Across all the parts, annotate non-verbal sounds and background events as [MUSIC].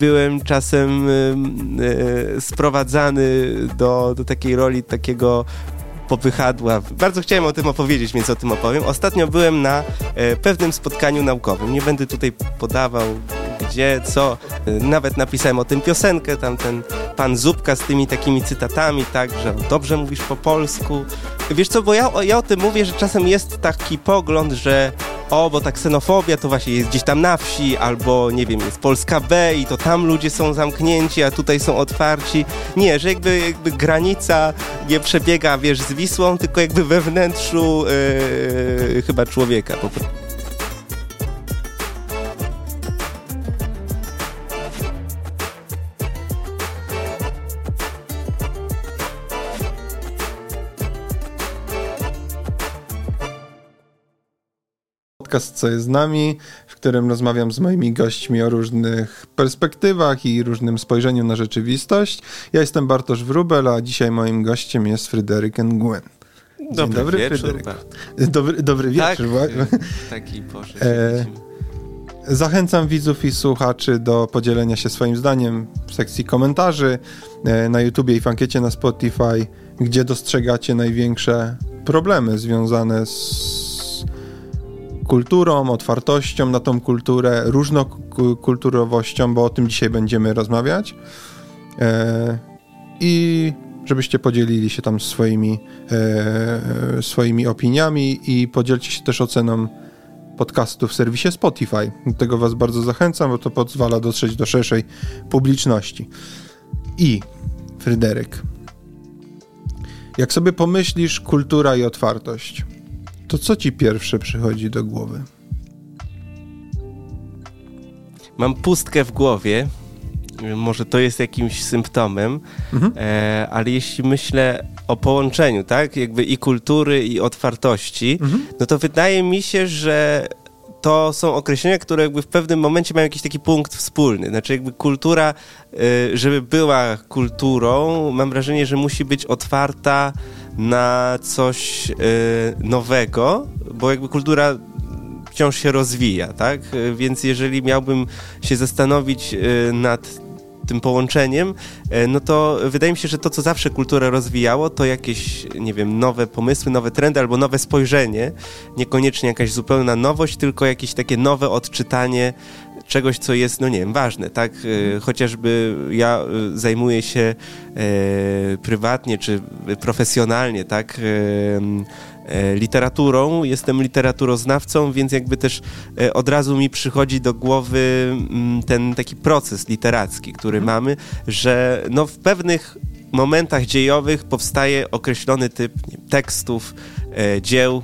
byłem czasem y, y, sprowadzany do, do takiej roli takiego popychadła. Bardzo chciałem o tym opowiedzieć, więc o tym opowiem. Ostatnio byłem na e, pewnym spotkaniu naukowym. Nie będę tutaj podawał gdzie, co. E, nawet napisałem o tym piosenkę, tam ten pan Zupka z tymi takimi cytatami, tak, że dobrze mówisz po polsku. Wiesz co, bo ja, ja o tym mówię, że czasem jest taki pogląd, że o, bo ta ksenofobia to właśnie jest gdzieś tam na wsi, albo nie wiem, jest Polska B i to tam ludzie są zamknięci, a tutaj są otwarci. Nie, że jakby, jakby granica nie przebiega, wiesz, z Wisłą, tylko jakby we wnętrzu yy, chyba człowieka po prostu. Podcast Co jest z nami, w którym rozmawiam z moimi gośćmi o różnych perspektywach i różnym spojrzeniu na rzeczywistość. Ja jestem Bartosz Wrubel, a dzisiaj moim gościem jest Fryderyk. Dzień dobry, dobry wieczór, Fryderyk. Dobry, dobry wieczór. Tak, taki Boże. E, zachęcam widzów i słuchaczy do podzielenia się swoim zdaniem w sekcji komentarzy e, na YouTubie i w ankiecie na Spotify, gdzie dostrzegacie największe problemy związane z kulturą, otwartością na tą kulturę, różnokulturowością, bo o tym dzisiaj będziemy rozmawiać. E, I żebyście podzielili się tam swoimi, e, swoimi opiniami i podzielcie się też oceną podcastu w serwisie Spotify. Do tego Was bardzo zachęcam, bo to pozwala dotrzeć do szerszej publiczności. I Fryderyk, jak sobie pomyślisz kultura i otwartość, to co ci pierwsze przychodzi do głowy? Mam pustkę w głowie. Może to jest jakimś symptomem, mhm. e, ale jeśli myślę o połączeniu, tak, jakby i kultury, i otwartości, mhm. no to wydaje mi się, że to są określenia, które jakby w pewnym momencie mają jakiś taki punkt wspólny. Znaczy jakby kultura, e, żeby była kulturą, mam wrażenie, że musi być otwarta na coś y, nowego, bo jakby kultura wciąż się rozwija, tak? Więc jeżeli miałbym się zastanowić y, nad tym połączeniem, y, no to wydaje mi się, że to, co zawsze kulturę rozwijało, to jakieś, nie wiem, nowe pomysły, nowe trendy albo nowe spojrzenie. Niekoniecznie jakaś zupełna nowość, tylko jakieś takie nowe odczytanie czegoś, co jest, no nie wiem, ważne, tak? E, chociażby ja e, zajmuję się e, prywatnie czy profesjonalnie, tak? Literaturą, jestem literaturoznawcą, więc jakby też od razu mi przychodzi do głowy mm, ten taki proces literacki, który mhm. mamy, że no w pewnych momentach dziejowych powstaje określony typ wiem, tekstów, dzieł,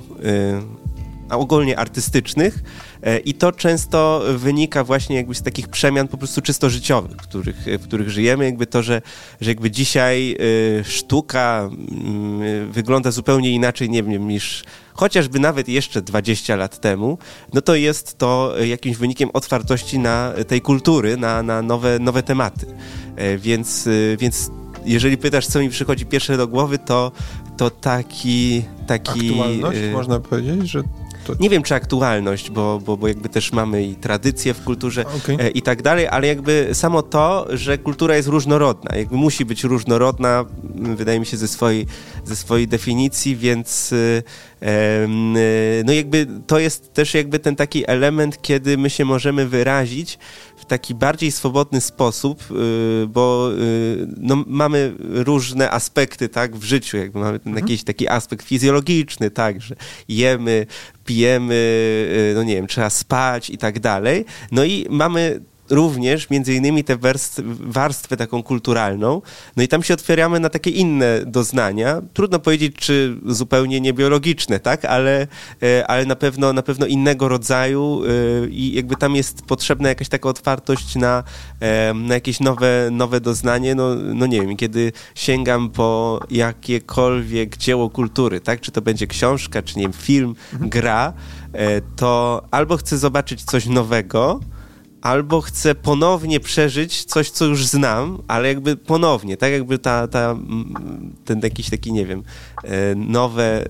a ogólnie artystycznych, E, I to często wynika właśnie jakby z takich przemian po prostu czysto życiowych, w których, w których żyjemy. Jakby to, że, że jakby dzisiaj e, sztuka mm, wygląda zupełnie inaczej, nie wiem, niż chociażby nawet jeszcze 20 lat temu, no to jest to jakimś wynikiem otwartości na tej kultury, na, na nowe, nowe tematy. E, więc, więc jeżeli pytasz, co mi przychodzi pierwsze do głowy, to, to taki... taki Aktualność, można powiedzieć, że to... Nie wiem, czy aktualność, bo, bo, bo jakby też mamy i tradycje w kulturze okay. e, i tak dalej, ale jakby samo to, że kultura jest różnorodna, jakby musi być różnorodna, wydaje mi się, ze swojej, ze swojej definicji, więc e, no jakby to jest też jakby ten taki element, kiedy my się możemy wyrazić w taki bardziej swobodny sposób, y, bo y, no, mamy różne aspekty tak, w życiu, jakby mamy ten mhm. jakiś taki aspekt fizjologiczny, tak, że jemy, pijemy, y, no nie wiem, trzeba spać i tak dalej. No i mamy również między innymi tę warstwę taką kulturalną. No i tam się otwieramy na takie inne doznania. Trudno powiedzieć, czy zupełnie niebiologiczne, tak? Ale, e, ale na, pewno, na pewno innego rodzaju e, i jakby tam jest potrzebna jakaś taka otwartość na, e, na jakieś nowe, nowe doznanie. No, no nie wiem, kiedy sięgam po jakiekolwiek dzieło kultury, tak? Czy to będzie książka, czy nie wiem, film, mhm. gra, to albo chcę zobaczyć coś nowego, albo chcę ponownie przeżyć coś, co już znam, ale jakby ponownie, tak jakby ta, ta, ten jakiś taki, nie wiem, e, nowe, e,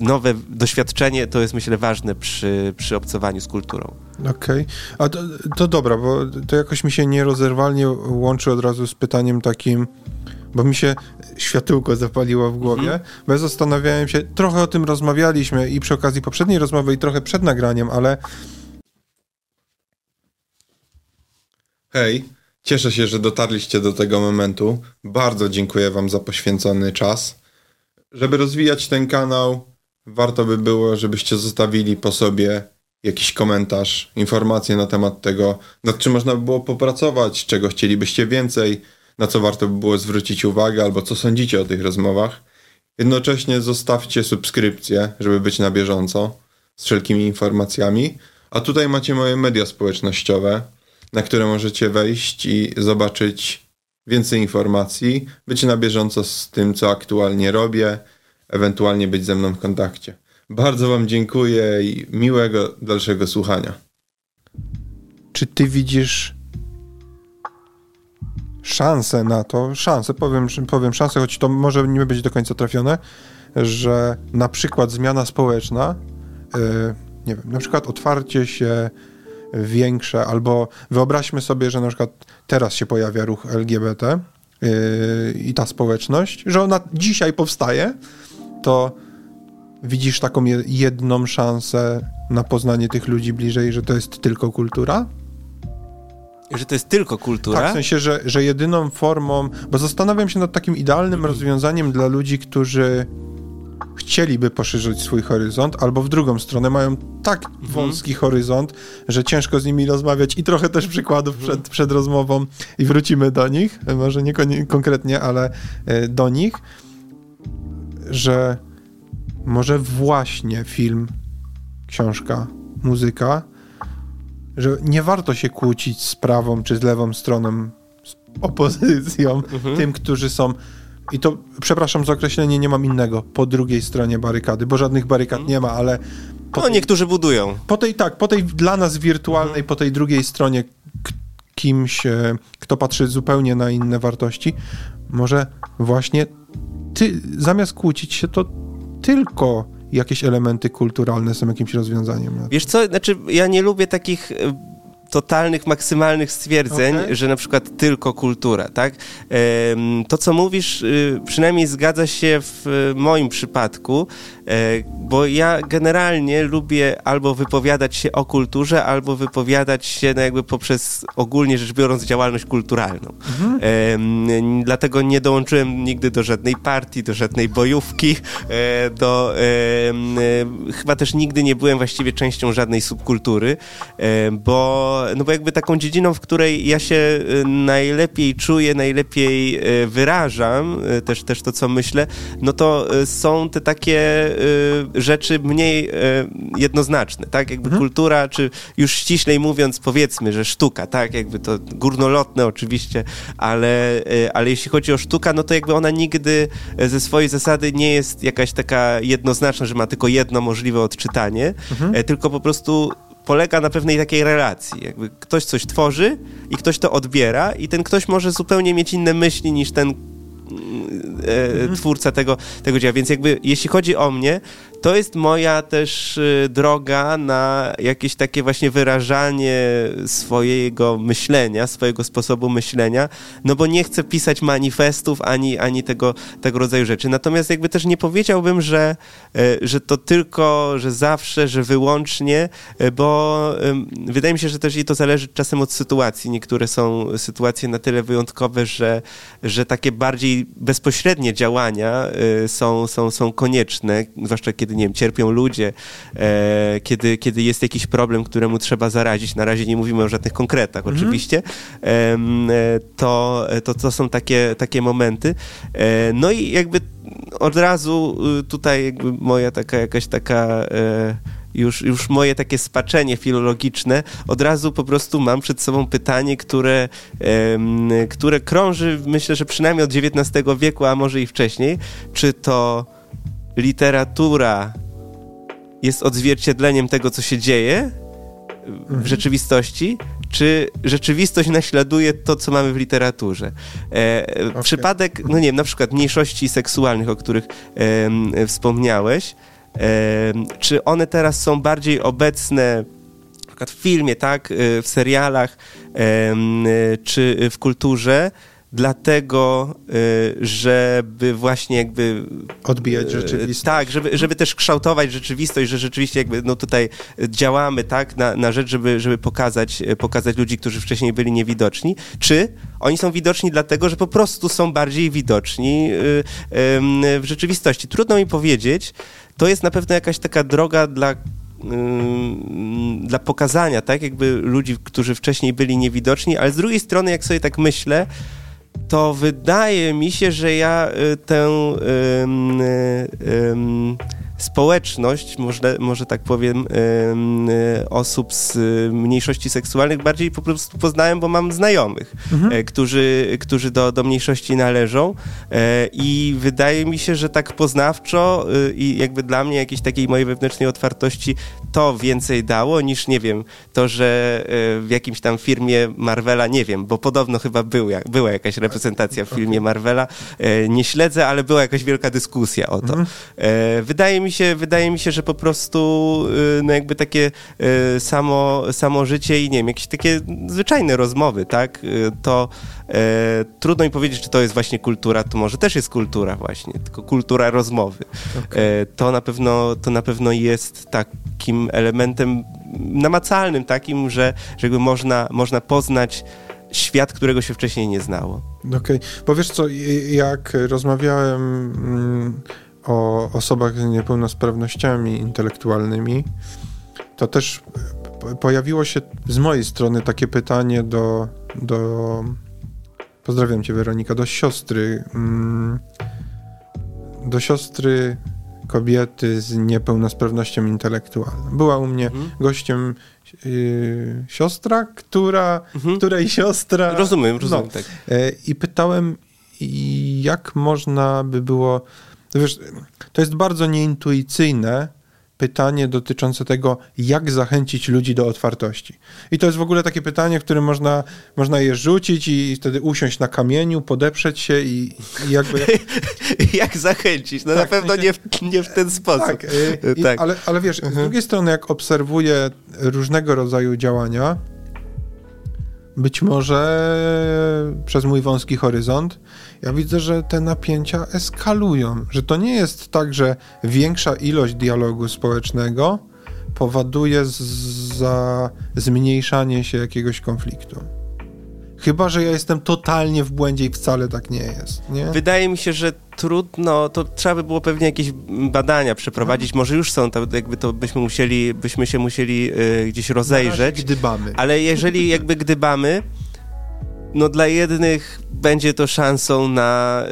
nowe doświadczenie to jest myślę ważne przy, przy obcowaniu z kulturą. Okej, okay. a to, to dobra, bo to jakoś mi się nierozerwalnie łączy od razu z pytaniem takim, bo mi się światełko zapaliło w głowie, mhm. bo ja zastanawiałem się, trochę o tym rozmawialiśmy i przy okazji poprzedniej rozmowy i trochę przed nagraniem, ale Hej, cieszę się, że dotarliście do tego momentu. Bardzo dziękuję Wam za poświęcony czas. Żeby rozwijać ten kanał, warto by było, żebyście zostawili po sobie jakiś komentarz, informacje na temat tego, nad czym można by było popracować, czego chcielibyście więcej, na co warto by było zwrócić uwagę, albo co sądzicie o tych rozmowach. Jednocześnie zostawcie subskrypcję, żeby być na bieżąco z wszelkimi informacjami. A tutaj macie moje media społecznościowe na które możecie wejść i zobaczyć więcej informacji, być na bieżąco z tym, co aktualnie robię, ewentualnie być ze mną w kontakcie. Bardzo Wam dziękuję i miłego dalszego słuchania. Czy Ty widzisz szansę na to, szansę, powiem, powiem szansę, choć to może nie być do końca trafione, że na przykład zmiana społeczna, yy, nie wiem, na przykład otwarcie się większe, albo wyobraźmy sobie, że na przykład teraz się pojawia ruch LGBT yy, i ta społeczność, że ona dzisiaj powstaje, to widzisz taką jedną szansę na poznanie tych ludzi bliżej, że to jest tylko kultura? Że to jest tylko kultura? Tak, w sensie, że, że jedyną formą, bo zastanawiam się nad takim idealnym rozwiązaniem dla ludzi, którzy chcieliby poszerzyć swój horyzont, albo w drugą stronę mają tak mhm. wąski horyzont, że ciężko z nimi rozmawiać i trochę też przykładów mhm. przed, przed rozmową i wrócimy do nich, może nie konkretnie, ale e, do nich, że może właśnie film, książka, muzyka, że nie warto się kłócić z prawą czy z lewą stroną, z opozycją, mhm. tym, którzy są i to, przepraszam za określenie, nie mam innego, po drugiej stronie barykady, bo żadnych barykad nie ma, ale... no, niektórzy budują. Po tej, tak, po tej dla nas wirtualnej, mhm. po tej drugiej stronie kimś, kto patrzy zupełnie na inne wartości, może właśnie ty, zamiast kłócić się, to tylko jakieś elementy kulturalne są jakimś rozwiązaniem. Wiesz co, znaczy ja nie lubię takich totalnych, maksymalnych stwierdzeń, okay. że na przykład tylko kultura, tak? To, co mówisz, y, przynajmniej zgadza się w moim przypadku, bo ja generalnie lubię albo wypowiadać się o kulturze, albo wypowiadać się no jakby poprzez ogólnie rzecz biorąc działalność kulturalną. Mhm. Dlatego nie dołączyłem nigdy do żadnej partii, do żadnej bojówki, e, do, e, chyba też nigdy nie byłem właściwie częścią żadnej subkultury, bo no bo jakby taką dziedziną, w której ja się najlepiej czuję, najlepiej wyrażam, też, też to, co myślę, no to są te takie rzeczy mniej jednoznaczne, tak? Jakby mhm. kultura, czy już ściślej mówiąc, powiedzmy, że sztuka, tak? Jakby to górnolotne oczywiście, ale, ale jeśli chodzi o sztuka, no to jakby ona nigdy ze swojej zasady nie jest jakaś taka jednoznaczna, że ma tylko jedno możliwe odczytanie, mhm. tylko po prostu polega na pewnej takiej relacji. Jakby ktoś coś tworzy i ktoś to odbiera i ten ktoś może zupełnie mieć inne myśli niż ten e, twórca tego, tego dzieła. Więc jakby jeśli chodzi o mnie, to jest moja też y, droga na jakieś takie właśnie wyrażanie swojego myślenia, swojego sposobu myślenia, no bo nie chcę pisać manifestów ani, ani tego, tego rodzaju rzeczy. Natomiast jakby też nie powiedziałbym, że, y, że to tylko, że zawsze, że wyłącznie, y, bo wydaje mi się, że też i to zależy czasem od sytuacji. Niektóre są sytuacje na tyle wyjątkowe, że, że takie bardziej bezpośrednie działania są, są, są konieczne, zwłaszcza kiedy kiedy, nie wiem, cierpią ludzie, e, kiedy, kiedy jest jakiś problem, któremu trzeba zarazić, na razie nie mówimy o żadnych konkretach mhm. oczywiście, e, to, to, to są takie, takie momenty. E, no i jakby od razu y, tutaj jakby moja taka jakaś taka e, już, już moje takie spaczenie filologiczne, od razu po prostu mam przed sobą pytanie, które, które krąży, myślę, że przynajmniej od XIX wieku, a może i wcześniej. Czy to literatura jest odzwierciedleniem tego, co się dzieje w rzeczywistości, czy rzeczywistość naśladuje to, co mamy w literaturze. E, okay. Przypadek, no nie wiem, na przykład mniejszości seksualnych, o których e, wspomniałeś, e, czy one teraz są bardziej obecne w filmie, tak, w serialach, czy w kulturze, dlatego, y, żeby właśnie jakby... Odbijać y, rzeczywistość. Tak, żeby, żeby też kształtować rzeczywistość, że rzeczywiście jakby no tutaj działamy tak na, na rzecz, żeby, żeby pokazać, pokazać ludzi, którzy wcześniej byli niewidoczni, czy oni są widoczni dlatego, że po prostu są bardziej widoczni y, w rzeczywistości. Trudno mi powiedzieć, to jest na pewno jakaś taka droga dla dla pokazania, tak, jakby ludzi, którzy wcześniej byli niewidoczni, ale z drugiej strony, jak sobie tak myślę, to wydaje mi się, że ja y, tę społeczność, może, może tak powiem, y, osób z mniejszości seksualnych bardziej po prostu poznałem, bo mam znajomych, mhm. E, którzy, którzy do, do mniejszości należą e, i wydaje mi się, że tak poznawczo y, i jakby dla mnie jakiejś takiej mojej wewnętrznej otwartości to więcej dało niż, nie wiem, to, że e, w jakimś tam firmie Marvela, nie wiem, bo podobno chyba był, była jakaś reprezentacja w filmie Marvela, nie śledzę, ale była jakaś wielka dyskusja o to. Mhm. Wydaje mi się, wydaje mi się, że po prostu no jakby takie samo, samo życie i nie wiem, jakieś takie zwyczajne rozmowy, tak, to e, trudno mi powiedzieć, czy to jest właśnie kultura, to może też jest kultura właśnie, tylko kultura rozmowy. Okay. E, to, na pewno, to na pewno jest takim elementem namacalnym, takim, że, że można, można poznać świat, którego się wcześniej nie znało. Okej, okay. bo wiesz co, jak rozmawiałem mm, o osobach z niepełnosprawnościami intelektualnymi, to też pojawiło się z mojej strony takie pytanie do, do pozdrawiam cię Weronika, do siostry, mm, do siostry kobiety z niepełnosprawnością intelektualną. Była u mnie mhm. gościem yy, siostra, która, mhm. której siostra... Rozumiem, rozumiem, no, tak. Yy, I pytałem, jak można by było wiesz, to jest bardzo nieintuicyjne pytanie dotyczące tego, jak zachęcić ludzi do otwartości. I to jest w ogóle takie pytanie, które można, można je rzucić i wtedy usiąść na kamieniu, podeprzeć się i, i jakby... [LAUGHS] jak zachęcić? No tak, na pewno nie w, nie w ten sposób. Tak, i, tak. Ale, ale wiesz, mhm. z drugiej strony jak obserwuję różnego rodzaju działania, być może przez mój wąski horyzont, ja widzę, że te napięcia eskalują, że to nie jest tak, że większa ilość dialogu społecznego powoduje za zmniejszanie się jakiegoś konfliktu. Chyba, że ja jestem totalnie w błędzie i wcale tak nie jest. Nie? Wydaje mi się, że trudno, to trzeba by było pewnie jakieś badania przeprowadzić, mhm. może już są, to jakby to byśmy musieli, byśmy się musieli y, gdzieś rozejrzeć. Gdybamy. Ale jeżeli jakby gdybamy, no dla jednych będzie to szansą na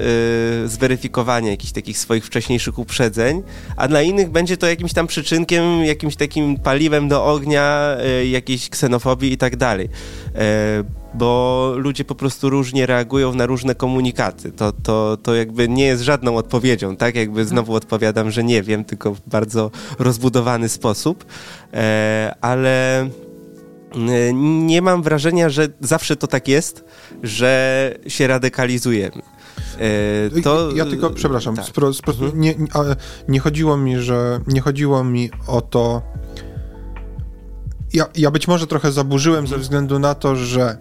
y, zweryfikowanie jakichś takich swoich wcześniejszych uprzedzeń, a dla innych będzie to jakimś tam przyczynkiem, jakimś takim paliwem do ognia, y, jakiejś ksenofobii i tak dalej. Y, bo ludzie po prostu różnie reagują na różne komunikaty. To, to, to jakby nie jest żadną odpowiedzią, tak? Jakby znowu odpowiadam, że nie wiem, tylko w bardzo rozbudowany sposób, e, ale nie mam wrażenia, że zawsze to tak jest, że się radykalizujemy. E, to... Ja tylko, przepraszam, tak. spro, spro, mhm. nie, nie chodziło mi, że nie chodziło mi o to. Ja, ja być może trochę zaburzyłem ze względu na to, że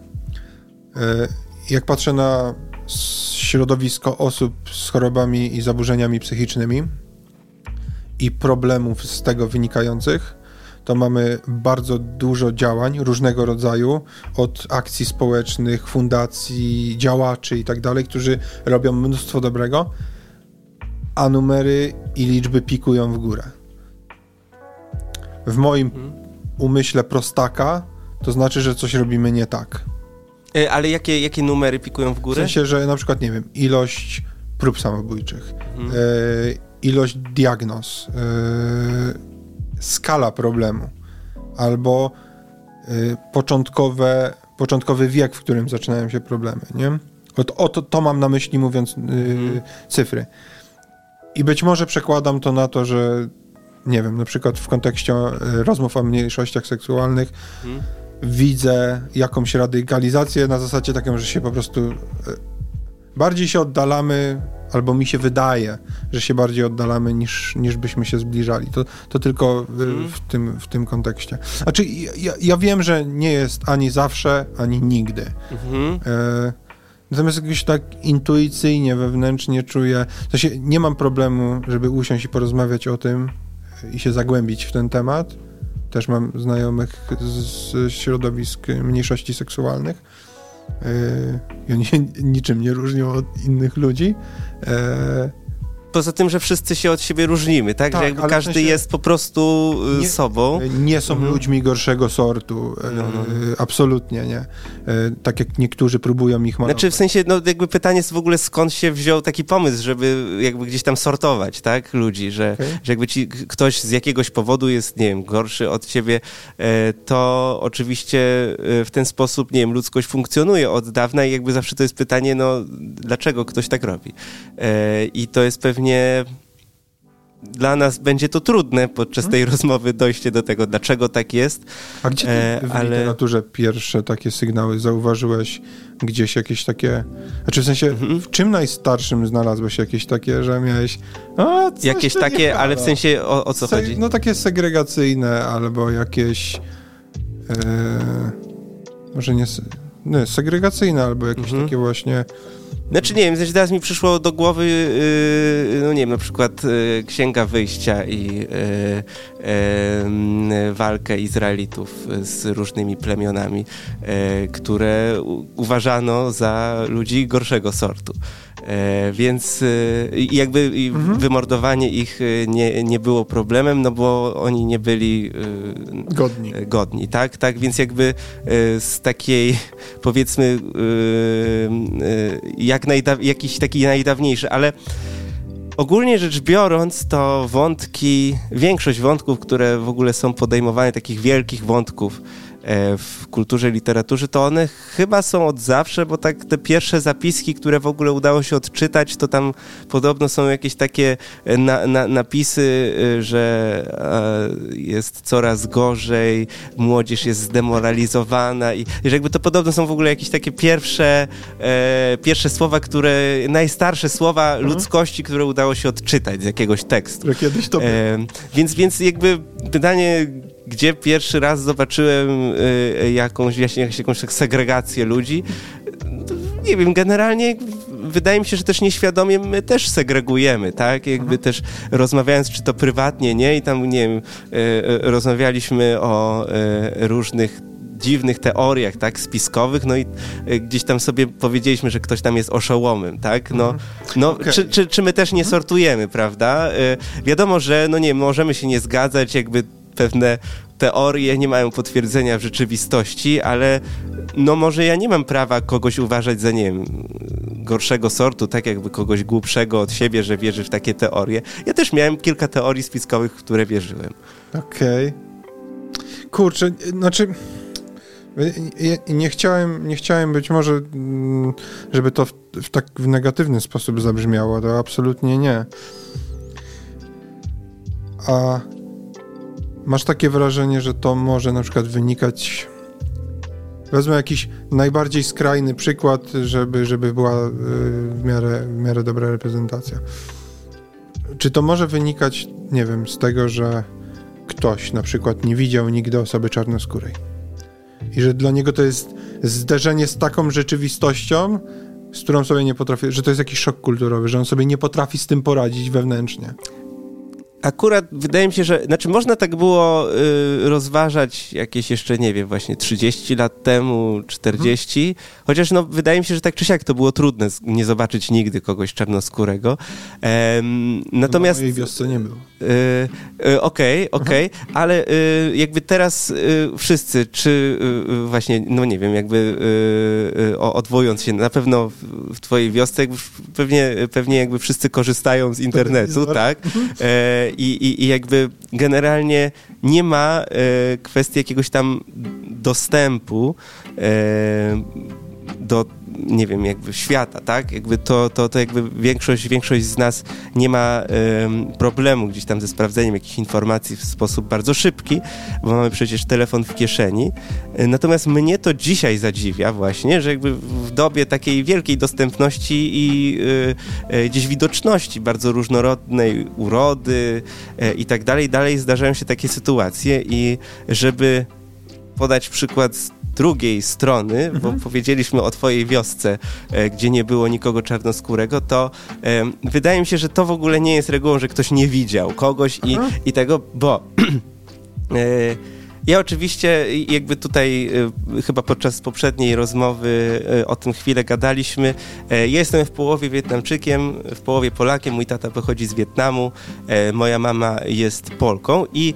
e, jak patrzę na środowisko osób z chorobami i zaburzeniami psychicznymi i problemów z tego wynikających, to mamy bardzo dużo działań różnego rodzaju, od akcji społecznych, fundacji, działaczy i tak dalej, którzy robią mnóstwo dobrego, a numery i liczby pikują w górę. W moim mhm. umyśle prostaka to znaczy, że coś robimy nie tak. E, ale jakie, jakie numery pikują w górę? W sensie, że na przykład, nie wiem, ilość prób samobójczych, mhm. e, ilość diagnoz, e, skala problemu albo y, początkowe, początkowy wiek, w którym zaczynają się problemy, nie? O, to, to, mam na myśli mówiąc y, mhm. cyfry. I być może przekładam to na to, że nie wiem, na przykład w kontekście y, rozmów o mniejszościach seksualnych, mhm. widzę jakąś radykalizację na zasadzie taką, że się po prostu e, bardziej się oddalamy, albo mi się wydaje, że się bardziej oddalamy niż, niż byśmy się zbliżali. To, to tylko w, mhm. w tym, w tym kontekście. Znaczy, ja, ja wiem, że nie jest ani zawsze, ani nigdy. Mhm. E, natomiast jakoś tak intuicyjnie, wewnętrznie czuję, to się nie mam problemu, żeby usiąść i porozmawiać o tym i się zagłębić w ten temat też mam znajomych z środowisk mniejszości seksualnych. E, I oni się niczym nie różnią od innych ludzi. E, poza tym, że wszyscy się od siebie różnimy, tak? tak że jakby każdy w sensie jest po prostu y, nie, sobą. Nie są mhm. ludźmi gorszego sortu. E, no, no. Absolutnie nie. E, tak jak niektórzy próbują ich malować. Znaczy w sensie, no jakby pytanie jest w ogóle skąd się wziął taki pomysł, żeby jakby gdzieś tam sortować, tak? Ludzi, że, okay. że jakby ci ktoś z jakiegoś powodu jest, nie wiem, gorszy od ciebie, e, to oczywiście w ten sposób, nie wiem, ludzkość funkcjonuje od dawna i jakby zawsze to jest pytanie, no dlaczego ktoś tak robi? I to jest pewnie pewnie dla nas będzie to trudne podczas tej hmm. rozmowy dojście do tego, dlaczego tak jest. A gdzie ty e, w ale... literaturze pierwsze takie sygnały zauważyłeś? Gdzieś jakieś takie... Znaczy w sensie, mhm. w czym najstarszym znalazłeś jakieś takie, że miałeś... O, jakieś takie, ale w sensie o, o co Se chodzi? No takie segregacyjne albo jakieś... E, może nie... Nie, segregacyjne albo jakieś mhm. takie właśnie znaczy nie wiem, znaczy teraz mi przyszło do głowy, yy, no nie wiem, na przykład yy, Księga Wyjścia i yy, yy walkę Izraelitów z różnymi plemionami, yy, które uważano za ludzi gorszego sortu. E, więc e, jakby mhm. wymordowanie ich e, nie, nie było problemem, no bo oni nie byli godni. godni, tak? Tak, więc jakby z takiej powiedzmy jak najda- jakiś taki najdawniejszy, ale Ogólnie rzecz biorąc, to wątki, większość wątków, które w ogóle są podejmowane, takich wielkich wątków, w kulturze, literaturze, to one chyba są od zawsze, bo tak te pierwsze zapiski, które w ogóle udało się odczytać, to tam podobno są jakieś takie e, na, na, napisy, e, że jest coraz gorzej, młodzież jest zdemoralizowana i, i że jakby to podobno są w ogóle jakieś takie pierwsze, e, pierwsze słowa, które, najstarsze słowa mhm. ludzkości, które udało się odczytać z jakiegoś tekstu. Ja kiedyś to e, więc, więc jakby pytanie, gdzie pierwszy raz zobaczyłem y, jakąś, jakąś, jakąś segregację ludzi. Nie wiem, generalnie wydaje mi się, że też nieświadomie my też segregujemy, tak? Jakby mhm. też rozmawiając, czy to prywatnie, nie? I tam, nie wiem, y, y, rozmawialiśmy o różnych dziwnych teoriach, tak, spiskowych, no i gdzieś tam sobie powiedzieliśmy, że ktoś tam jest oszołomem, tak, no, mhm. no okay. czy, czy, czy my też nie mhm. sortujemy, prawda? Wiadomo, że, no nie, możemy się nie zgadzać, jakby pewne teorie nie mają potwierdzenia w rzeczywistości, ale no może ja nie mam prawa kogoś uważać za, nie wiem, gorszego sortu, tak jakby kogoś głupszego od siebie, że wierzy w takie teorie. Ja też miałem kilka teorii spiskowych, w które wierzyłem. Okej. Okay. Kurczę, znaczy... Nie chciałem, nie chciałem być może, mm, żeby to w, w tak w negatywny sposób zabrzmiało, to absolutnie nie. A Masz takie wrażenie, że to może na przykład wynikać. Wezmę jakiś najbardziej skrajny przykład, żeby, żeby była y, w miarę, w miarę dobra reprezentacja. Czy to może wynikać, nie wiem, z tego, że ktoś na przykład nie widział nigdy osoby czarnoskórej i że dla niego to jest zderzenie z taką rzeczywistością, z którą sobie nie potrafi, że to jest jakiś szok kulturowy, że on sobie nie potrafi z tym poradzić wewnętrznie akurat wydaje mi się, że znaczy można tak było y, rozważać jakieś jeszcze, nie wiem, właśnie 30 lat temu, 40, mhm. chociaż no wydaje mi się, że tak czy siak to było trudne nie zobaczyć nigdy kogoś czarnoskórego. Ehm, natomiast... W mojej wiosce nie było. Okej, y, y, okej, okay, okay, ale y, jakby teraz y, wszyscy, czy właśnie, no nie wiem, jakby odwołując się, na pewno w twojej wiosce pewnie, pewnie jakby wszyscy korzystają z internetu, tak? E, i, i, jakby generalnie nie ma e, kwestii jakiegoś tam dostępu e, do nie wiem, jakby świata, tak? Jakby to, to, to jakby większość, większość z nas nie ma problemu gdzieś tam ze sprawdzeniem jakichś informacji w sposób bardzo szybki, bo mamy przecież telefon w kieszeni. Natomiast mnie to dzisiaj zadziwia właśnie, że jakby w dobie takiej wielkiej dostępności i y, gdzieś widoczności bardzo różnorodnej urody i tak dalej, dalej zdarzają się takie sytuacje i żeby podać przykład z drugiej strony, mhm. bo powiedzieliśmy o twojej wiosce, e, gdzie nie było nikogo czarnoskórego, to e, wydaje mi się, że to w ogóle nie jest regułą, że ktoś nie widział kogoś i, i tego, bo [CLEARS THROAT] e, ja oczywiście jakby tutaj y, chyba podczas poprzedniej rozmowy o tym chwilę gadaliśmy. Ja jestem w połowie Wietnamczykiem, w połowie Polakiem. Mój tata pochodzi z Wietnamu, moja mama jest Polką i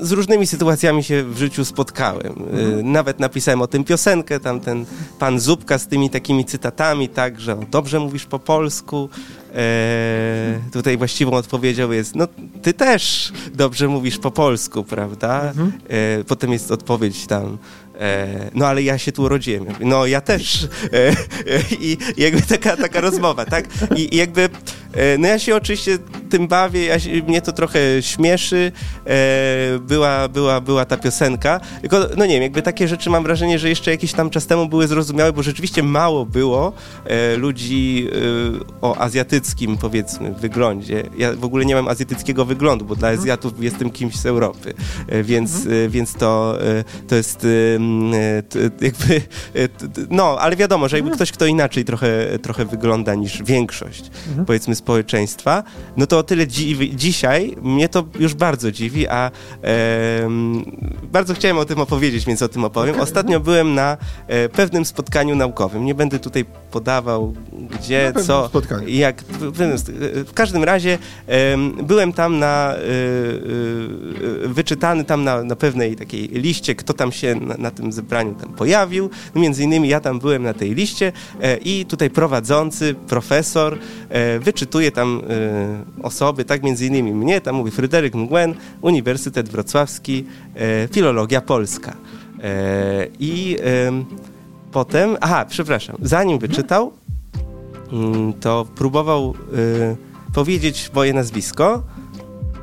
z różnymi sytuacjami się w życiu spotkałem. Mhm. Nawet napisałem o tym piosenkę, tam ten pan Zupka z tymi takimi cytatami, tak, że dobrze mówisz po polsku. E, tutaj właściwą odpowiedzią jest, no ty też dobrze mówisz po polsku, prawda? Mhm. E, potem jest odpowiedź tam, E, no ale ja się tu urodziłem. No ja też. E, I jakby taka, taka rozmowa, tak? I, jakby, e, no ja się oczywiście tym bawię, ja się, mnie to trochę śmieszy. Była, była, była ta piosenka. Tylko, no nie wiem, jakby takie rzeczy mam wrażenie, że jeszcze jakiś tam czas temu były zrozumiałe, bo rzeczywiście mało było ludzi o azjatyckim, powiedzmy, wyglądzie. Ja w ogóle nie mam azjatyckiego wyglądu, bo dla mhm. Azjatów jestem kimś z Europy, więc, mhm. więc to, to jest jakby, e, no, ale wiadomo, że jakby mhm. ktoś, kto inaczej trochę, trochę wygląda niż większość, mhm. powiedzmy, społeczeństwa, no to o tyle dziwi, dzisiaj mnie to już bardzo dziwi, a e, bardzo chciałem o tym opowiedzieć, więc o tym opowiem. Ostatnio byłem na e, pewnym spotkaniu naukowym. Nie będę tutaj podawał gdzie, co, spotkaniu. jak. W, w, każdym razie e, byłem tam na, e, e, wyczytany tam na, na pewnej takiej liście, kto tam się na, na tym zebraniu tam pojawił. No między innymi ja tam byłem na tej liście e, i tutaj prowadzący, profesor, e, wyczytuje tam e, osoby, tak między innymi mnie, tam mówi Fryderyk Mgłen, Uniwersytet Wrocławski, Filologia Polska. I potem, aha, przepraszam, zanim wyczytał, mm, to próbował powiedzieć moje nazwisko,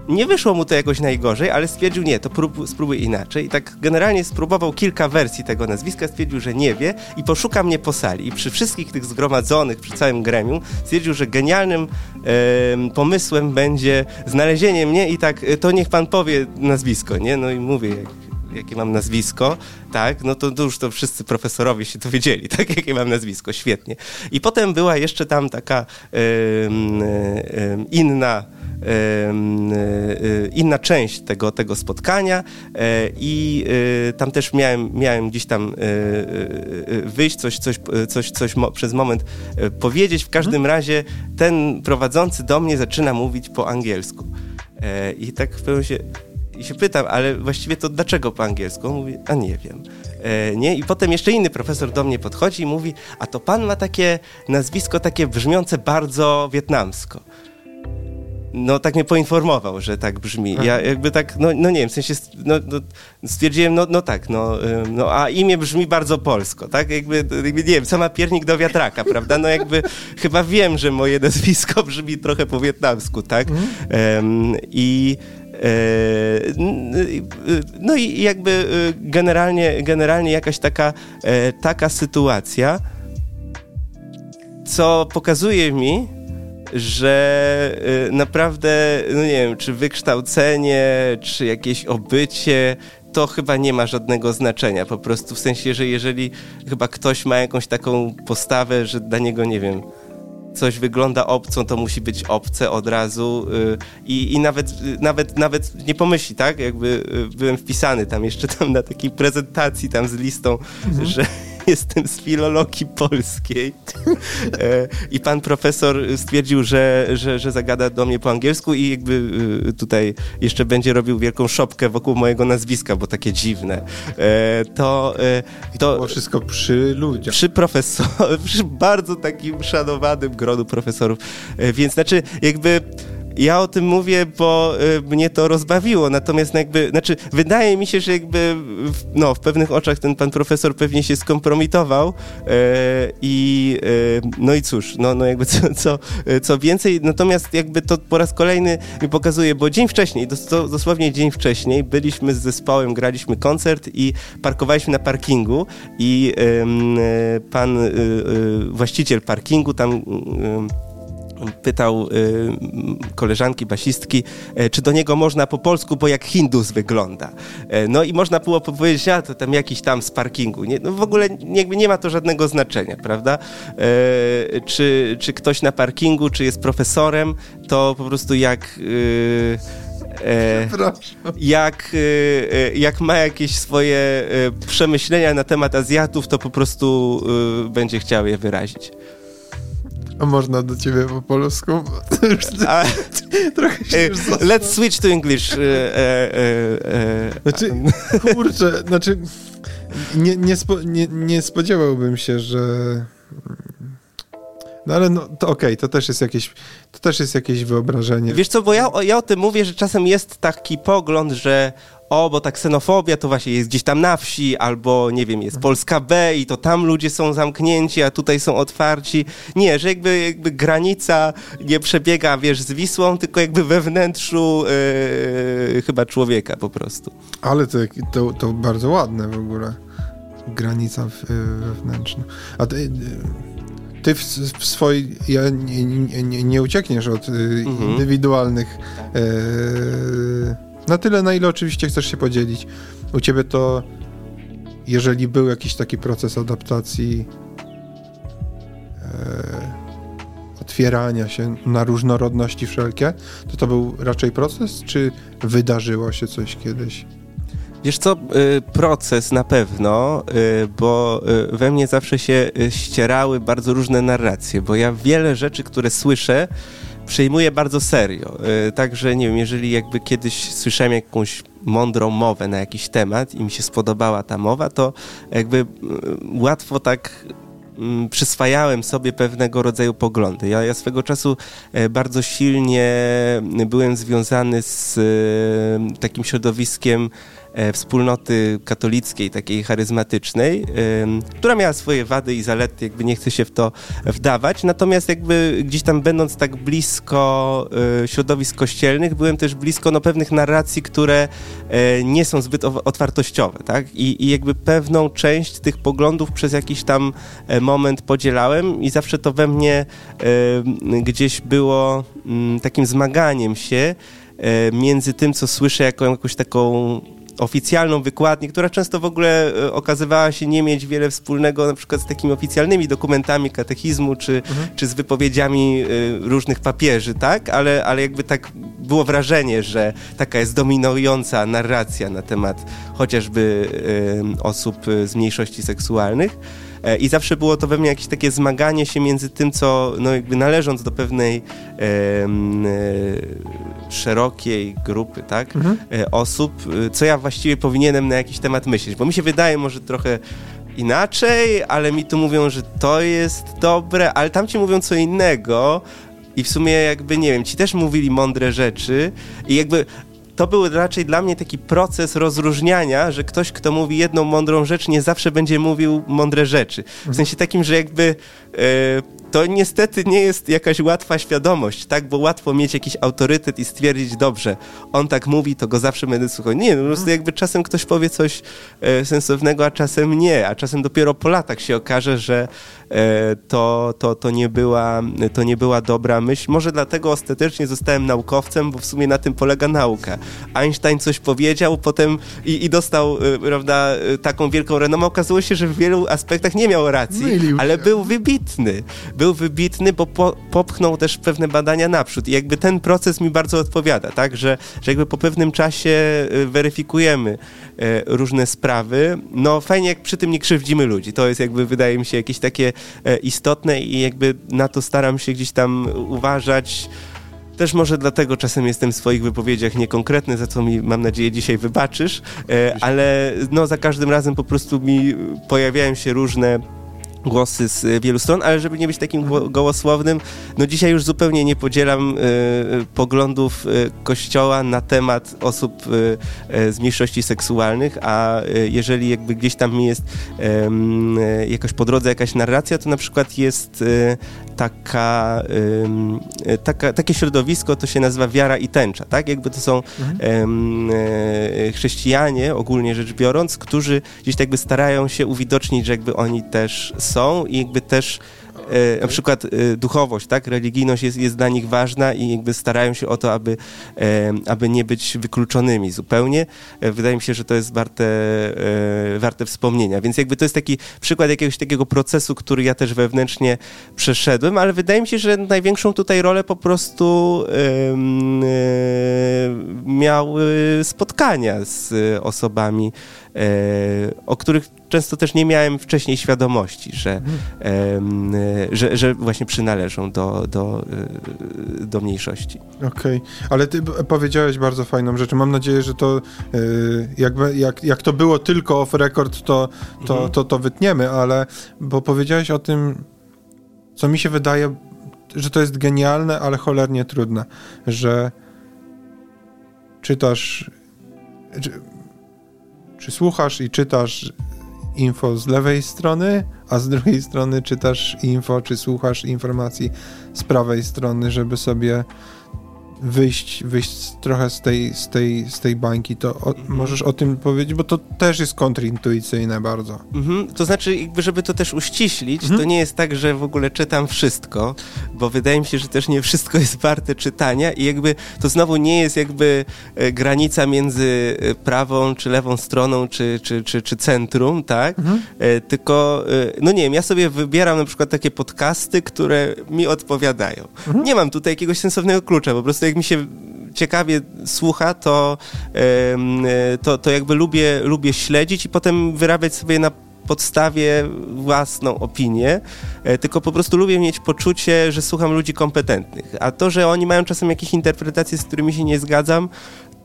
nie wyszło mu to jakoś najgorzej, ale stwierdził, nie, to prób, spróbuj inaczej. I tak generalnie spróbował kilka wersji tego nazwiska, stwierdził, że nie wie i poszuka mnie po sali. I przy wszystkich tych zgromadzonych, przy całym gremium, stwierdził, że genialnym e, pomysłem będzie znalezienie mnie i tak, e, to niech pan powie nazwisko, nie? No i mówię, jak, jakie mam nazwisko, tak, no to, to, już to wszyscy profesorowie się dowiedzieli, [LAUGHS] tak, jakie mam nazwisko, świetnie. I potem była jeszcze tam taka inna inna część tego, tego spotkania e, i e, tam też miałem, miałem gdzieś tam wyjść, coś, coś, coś, coś przez moment powiedzieć. W każdym mhm. razie ten prowadzący do mnie zaczyna mówić po angielsku. I tak w pewnym się i się pytam, ale właściwie to dlaczego po angielsku? On mówi, a nie wiem. E, nie? I potem jeszcze inny profesor do mnie podchodzi i mówi, a to pan ma takie nazwisko takie brzmiące bardzo wietnamsko no tak mnie poinformował, że tak brzmi. Ja jakby tak, no, no nie wiem, w sensie no, no, stwierdziłem, no, no tak, no, no a imię brzmi bardzo polsko, tak? Jakby, jakby nie wiem, sama piernik do wiatraka, prawda? No jakby [LAUGHS] chyba wiem, że moje nazwisko [LAUGHS] brzmi trochę po wietnamsku, tak? Um, I e, no i jakby y, generalnie, generalnie jakaś taka, e, taka sytuacja, co pokazuje mi, że y, naprawdę, no nie wiem, czy wykształcenie, czy jakieś obycie, to chyba nie ma żadnego znaczenia. Po prostu w sensie, że jeżeli chyba ktoś ma jakąś taką postawę, że dla niego, nie wiem, coś wygląda obcą, to musi być obce od razu y, i, i nawet, nawet, nawet nie pomyśli, tak? Jakby y, byłem wpisany tam jeszcze tam na takiej prezentacji tam z listą, mhm. że jestem z filologii polskiej. E, I pan profesor stwierdził, że, że, że zagada do mnie po angielsku i jakby y, tutaj jeszcze będzie robił wielką szopkę wokół mojego nazwiska, bo takie dziwne. E, to, e, to było wszystko przy ludziach. Przy profesorze, [LAUGHS] przy bardzo takim szanowanym gronu profesorów. Więc znaczy jakby ja o tym mówię, bo y, mnie to rozbawiło, natomiast jakby, znaczy wydaje mi się, że jakby w, no, w pewnych oczach ten pan profesor pewnie się skompromitował y, i y, no i cóż, no, no jakby [LAUGHS] co, co, co więcej, natomiast jakby to po raz kolejny mi pokazuje, bo dzień wcześniej, dos, dosłownie dzień wcześniej byliśmy z zespołem, graliśmy koncert i parkowaliśmy na parkingu i pan właściciel parkingu tam pytał y, koleżanki, basistki, y, czy do niego można po polsku, bo jak Hindus wygląda. Y, no i można było powiedzieć, a to tam jakiś tam z parkingu. Nie, no w ogóle jakby nie ma to żadnego znaczenia, prawda? Czy, czy ktoś na parkingu, czy jest profesorem, to po prostu jak... E, jak, e, jak ma jakieś swoje e, przemyślenia na temat Azjatów, to po prostu będzie chciał je wyrazić. A można do ciebie po polsku? [LAUGHS] A, trochę się już Let's switch to English. E, e, e, znaczy, kurczę, znaczy nie, nie, spo, nie, nie spodziewałbym się, że no ale no, to okej, okay, to też jest jakieś to też jest jakieś wyobrażenie. Wiesz co, bo ja, ja o tym mówię, że czasem jest taki pogląd, że o, bo ta ksenofobia to właśnie jest gdzieś tam na wsi, albo nie wiem, jest Polska B i to tam ludzie są zamknięci, a tutaj są otwarci. Nie, że jakby, jakby granica nie przebiega, wiesz, z Wisłą, tylko jakby we wnętrzu yy, chyba człowieka po prostu. Ale to, to, to bardzo ładne w ogóle. Granica wewnętrzna. A ty, ty w, w swojej. Ja nie, nie, nie, uciekniesz od y, mhm. indywidualnych. Yy, na tyle, na ile oczywiście chcesz się podzielić. U ciebie to, jeżeli był jakiś taki proces adaptacji, e, otwierania się na różnorodności wszelkie, to to był raczej proces, czy wydarzyło się coś kiedyś? Wiesz co, y, proces na pewno, y, bo y, we mnie zawsze się ścierały bardzo różne narracje, bo ja wiele rzeczy, które słyszę, przejmuję bardzo serio. Także nie wiem, jeżeli jakby kiedyś słyszałem jakąś mądrą mowę na jakiś temat i mi się spodobała ta mowa, to jakby łatwo tak przyswajałem sobie pewnego rodzaju poglądy. Ja, ja swego czasu e, bardzo silnie byłem związany z takim środowiskiem E, wspólnoty katolickiej, takiej charyzmatycznej, która miała swoje wady i zalety, jakby nie chcę się w to wdawać, natomiast jakby gdzieś tam będąc tak blisko e, środowisk kościelnych, byłem też blisko no, pewnych narracji, które e, nie są zbyt otwartościowe, tak? I, I jakby pewną część tych poglądów przez jakiś tam moment podzielałem i zawsze to we mnie gdzieś było mm, takim zmaganiem się między tym, co słyszę jako jakąś taką oficjalną wykładnię, która często w ogóle e, okazywała się nie mieć wiele wspólnego na przykład z takimi oficjalnymi dokumentami katechizmu, czy, mhm. czy z wypowiedziami e, różnych papieży, tak? Ale, ale jakby tak było wrażenie, że taka jest dominująca narracja na temat chociażby e, osób z mniejszości seksualnych. E, I zawsze było to we mnie jakieś takie zmaganie się między tym, co no jakby należąc do pewnej e, e, szerokiej grupy, tak, mhm. E, osób, e, co ja właściwie powinienem na jakiś temat myśleć, bo mi się wydaje może trochę inaczej, ale mi tu mówią, że to jest dobre, ale tam ci mówią co innego, i w sumie jakby, nie wiem, ci też mówili mądre rzeczy i jakby to był raczej dla mnie taki proces rozróżniania, że ktoś, kto mówi jedną mądrą rzecz, nie zawsze będzie mówił mądre rzeczy. W sensie takim, że jakby e, to niestety nie jest jakaś łatwa świadomość, tak? Bo łatwo mieć jakiś autorytet i stwierdzić, dobrze, on tak mówi, to go zawsze będę słuchał. Nie, po prostu jakby czasem ktoś powie coś e, sensownego, a czasem nie, a czasem dopiero po latach się okaże, że e, to, to, to, nie była, to nie była dobra myśl. Może dlatego ostatecznie zostałem naukowcem, bo w sumie na tym polega nauka. Einstein coś powiedział, potem i, i dostał, e, prawda, e, taką wielką renomę. Okazało się, że w wielu aspektach nie miał racji, ale był wybitny był wybitny, bo po, popchnął też pewne badania naprzód. I jakby ten proces mi bardzo odpowiada, tak, że, że jakby po pewnym czasie y, weryfikujemy e, różne sprawy, no fajnie jak przy tym nie krzywdzimy ludzi, to jest jakby wydaje mi się jakieś takie e, istotne i jakby na to staram się gdzieś tam uważać, też może dlatego czasem jestem w swoich wypowiedziach niekonkretny, za co mi, mam nadzieję, dzisiaj wybaczysz, e, ale no za każdym razem po prostu mi pojawiają się różne głosy z wielu stron, ale żeby nie być takim gołosłownym, no dzisiaj już zupełnie nie podzielam y, poglądów y, Kościoła na temat osób y, z mniejszości seksualnych, a jeżeli jakby gdzieś tam mi jest jakoś po drodze jakaś narracja, to na przykład jest taka, taka, takie środowisko, to się nazywa wiara i tęcza, tak? Jakby to są mhm. chrześcijanie, ogólnie rzecz biorąc, którzy gdzieś tak jakby starają się uwidocznić, że jakby oni też są i jakby też e, na przykład e, duchowość, tak, religijność jest, jest dla nich ważna i jakby starają się o to, aby, e, aby nie być wykluczonymi zupełnie. Wydaje mi się, że to jest warte, warte wspomnienia. Więc jakby to jest taki przykład jakiegoś takiego procesu, który ja też wewnętrznie przeszedłem, ale wydaje mi się, że największą tutaj rolę po prostu miały spotkania z osobami, o których często też nie miałem wcześniej świadomości, że, że, że, właśnie przynależą do, do, e, do mniejszości. Okej, okay. ale ty powiedziałeś bardzo fajną rzecz. Mam nadzieję, że to e, jak, jak, jak to było tylko off record, to, to, mhm. to, to wytniemy, ale bo powiedziałeś o tym, co mi się wydaje, że to jest genialne, ale cholernie trudne, że czytasz, czy, czy słuchasz i czytasz info z lewej strony, a z drugiej strony czytasz info, czy słuchasz informacji z prawej strony, żeby sobie wyjść, wyjść trochę z tej, z tej, z tej bańki, to o, mhm. możesz o tym powiedzieć, bo to też jest kontrintuicyjne bardzo. Mhm. To znaczy, jakby żeby to też uściślić, mhm. to nie jest tak, że w ogóle czytam wszystko, bo wydaje mi się, że też nie wszystko jest warte czytania i jakby to znowu nie jest jakby e, granica między e, prawą czy lewą stroną, czy, czy, czy, czy centrum, tak? Mhm. E, tylko, no nie wiem, ja sobie wybieram na przykład takie podcasty, które mi odpowiadają. Mhm. Nie mam tutaj jakiegoś sensownego klucza, po prostu jak mi się ciekawie słucha, to, to, to jakby lubię, lubię śledzić i potem wyrabiać sobie na podstawie własną opinię, e, tylko po prostu lubię mieć poczucie, że słucham ludzi kompetentnych. A to, że oni mają czasem jakieś interpretacje, z którymi się nie zgadzam,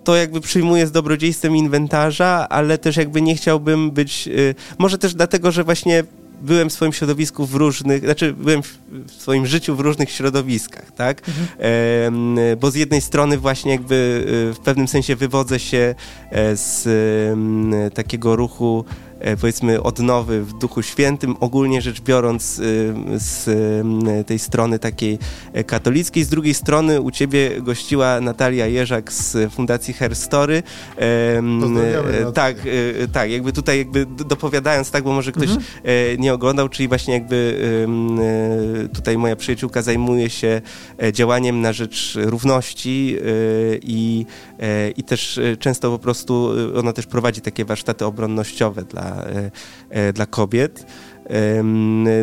to jakby przyjmuję z dobrodziejstwem inwentarza, ale też jakby nie chciałbym być, y, może też dlatego, że właśnie byłem w swoim środowisku w różnych, znaczy byłem w swoim życiu w różnych środowiskach, tak? Mhm. E, bo z jednej strony właśnie jakby y, w pewnym sensie wywodzę się e, z takiego ruchu powiedzmy odnowy w Duchu Świętym, ogólnie rzecz biorąc e, z tej strony takiej e, katolickiej. Z drugiej strony u ciebie gościła Natalia Jerzak z Fundacji Herstory. Tak, tak, jakby tutaj jakby dopowiadając tak, bo może ktoś mhm. nie oglądał, czyli właśnie jakby tutaj moja przyjaciółka zajmuje się działaniem na rzecz równości i, i też często po prostu ona też prowadzi takie warsztaty obronnościowe dla E, e, dla kobiet.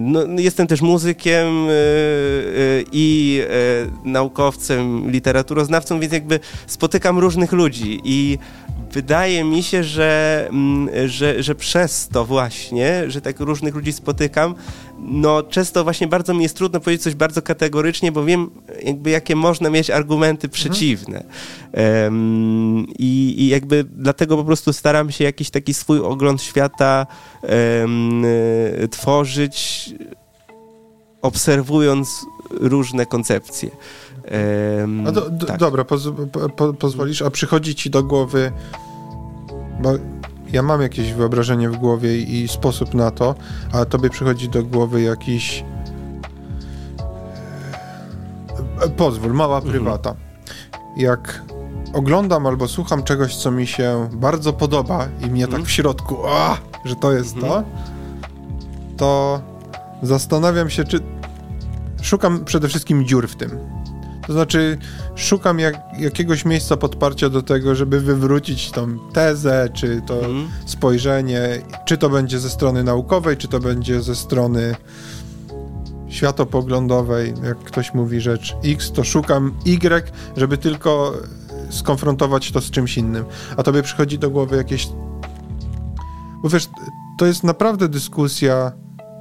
No, jestem też muzykiem e, i naukowcem, literaturoznawcą, więc jakby spotykam różnych ludzi i wydaje mi się, że, mm, że, że przez to właśnie, że tak różnych ludzi spotykam, no często właśnie bardzo mi jest trudno powiedzieć coś bardzo kategorycznie, bo wiem jakby jakie można mieć argumenty przeciwne. Um, i, I jakby dlatego po prostu staram się jakiś taki swój ogląd świata um, tworzyć obserwując różne koncepcje. Um, do, do, tak. Dobra, poz, po, pozwolisz, a przychodzi ci do głowy, bo ja mam jakieś wyobrażenie w głowie i sposób na to, a tobie przychodzi do głowy jakiś. E, pozwól, mała mhm. prywata. Jak oglądam albo słucham czegoś, co mi się bardzo podoba i mnie tak mhm. tak w środku, a, że to jest to, mhm. to zastanawiam się, czy szukam przede wszystkim dziur w tym. To znaczy, szukam jak, jakiegoś miejsca podparcia do tego, żeby wywrócić tą tezę, czy to mm. spojrzenie, czy to będzie ze strony naukowej, czy to będzie ze strony światopoglądowej. Jak ktoś mówi rzecz X, to szukam Y, żeby tylko skonfrontować to z czymś innym. A tobie przychodzi do głowy jakieś. Bo wiesz, to jest naprawdę dyskusja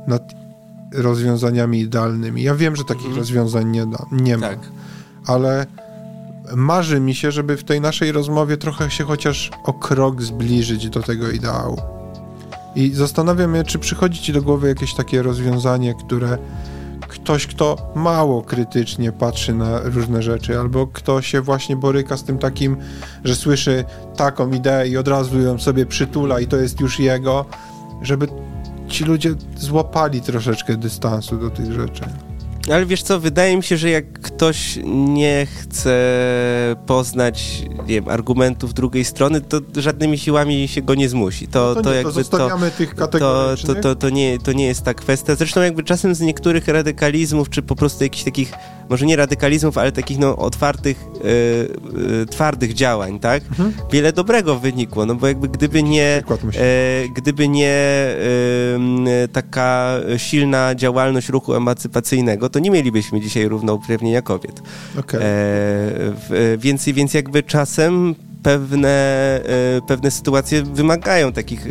nad rozwiązaniami idealnymi. Ja wiem, że takich mm. rozwiązań nie, da, nie ma. Tak ale marzy mi się, żeby w tej naszej rozmowie trochę się chociaż o krok zbliżyć do tego ideału. I zastanawiam się, czy przychodzi ci do głowy jakieś takie rozwiązanie, które ktoś, kto mało krytycznie patrzy na różne rzeczy, albo kto się właśnie boryka z tym takim, że słyszy taką ideę i od razu ją sobie przytula i to jest już jego, żeby ci ludzie złapali troszeczkę dystansu do tych rzeczy. Ale wiesz co, wydaje mi się, że jak ktoś nie chce poznać nie wiem, argumentów drugiej strony, to żadnymi siłami się go nie zmusi. To, no to, to nie, jakby to, tych to, to, to, to, nie, to nie jest ta kwestia. Zresztą jakby czasem z niektórych radykalizmów, czy po prostu jakichś takich może nie radykalizmów, ale takich no, otwartych, e, e, twardych działań, tak? Mhm. Wiele dobrego wynikło, no bo jakby gdyby nie, e, gdyby nie taka silna działalność ruchu emancypacyjnego, to nie mielibyśmy dzisiaj równouprawnienia kobiet. Okay. więc, więc jakby czasem pewne, e, pewne sytuacje wymagają takich e,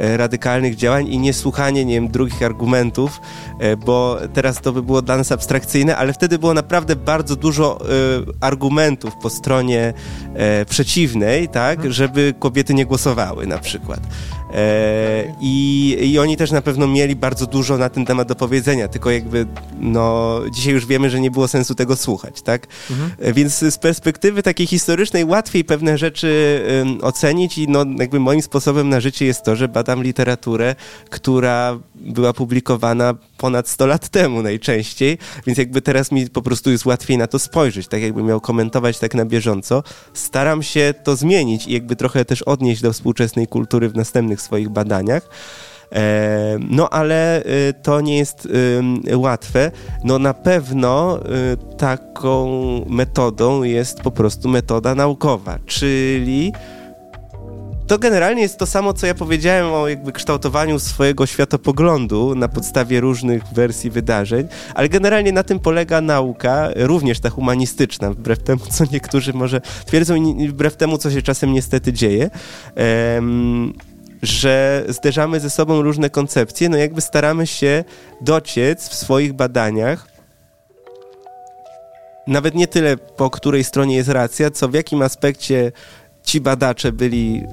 e, radykalnych działań i niesłuchanie, nie wiem, drugich argumentów, bo teraz to by było dla nas abstrakcyjne, ale wtedy było naprawdę bardzo dużo argumentów po stronie przeciwnej, tak, mhm. żeby kobiety nie głosowały na przykład. I, I oni też na pewno mieli bardzo dużo na ten temat do powiedzenia, tylko jakby no, dzisiaj już wiemy, że nie było sensu tego słuchać, tak? Mhm. Więc z perspektywy takiej historycznej łatwiej pewne pewne rzeczy ocenić i no, jakby moim sposobem na życie jest to, że badam literaturę, która była publikowana ponad 100 lat temu najczęściej, więc jakby teraz mi po prostu jest łatwiej na to spojrzeć, tak jakby miał komentować tak na bieżąco. Staram się to zmienić i jakby trochę też odnieść do współczesnej kultury w następnych swoich badaniach. E, no ale y, to nie jest łatwe. No na pewno y, taką metodą jest po prostu metoda naukowa, czyli to generalnie jest to samo, co ja powiedziałem o jakby kształtowaniu swojego światopoglądu na podstawie różnych wersji wydarzeń, ale generalnie na tym polega nauka, również ta humanistyczna, wbrew temu, co niektórzy może twierdzą i wbrew temu, co się czasem niestety dzieje. Że zderzamy ze sobą różne koncepcje, no jakby staramy się dociec w swoich badaniach nawet nie tyle po której stronie jest racja, co w jakim aspekcie ci badacze byli, yy,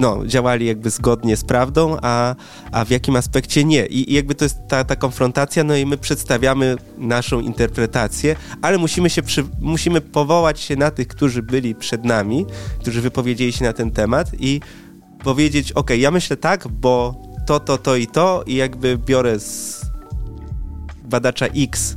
no, działali jakby zgodnie z prawdą, a, a w jakim aspekcie nie. I, jakby to jest ta, ta konfrontacja, no i my przedstawiamy naszą interpretację, ale musimy się przy, musimy powołać się na tych, którzy byli przed nami, którzy wypowiedzieli się na ten temat i powiedzieć, ok, ja myślę tak, bo to, to, to i to i jakby biorę z badacza X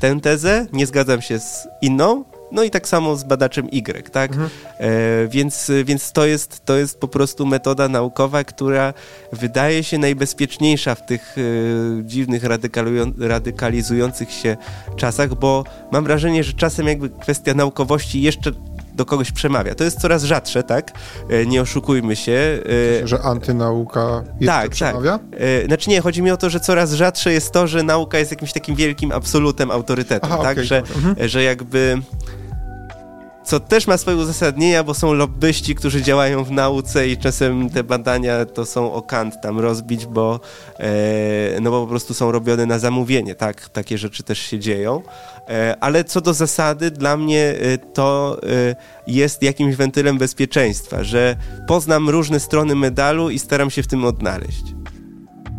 tę tezę, nie zgadzam się z inną, no i tak samo z badaczem Y, tak? Mhm. E, więc więc to, jest, to jest po prostu metoda naukowa, która wydaje się najbezpieczniejsza w tych e, dziwnych, radykalizujących się czasach, bo mam wrażenie, że czasem jakby kwestia naukowości jeszcze do kogoś przemawia. To jest coraz rzadsze, tak? E, nie oszukujmy się. E, że antynauka jeszcze tak, przemawia? Tak. Znaczy nie, chodzi mi o to, że coraz rzadsze jest to, że nauka jest jakimś takim wielkim absolutem, autorytetem, Aha, tak? Okay, że, mhm. że jakby co też ma swoje uzasadnienia, bo są lobbyści, którzy działają w nauce i czasem te badania to są o kant tam rozbić, bo, e, no bo po prostu są robione na zamówienie, tak? Takie rzeczy też się dzieją. E, ale co do zasady, dla mnie e, to e, jest jakimś wentylem bezpieczeństwa, że poznam różne strony medalu i staram się w tym odnaleźć.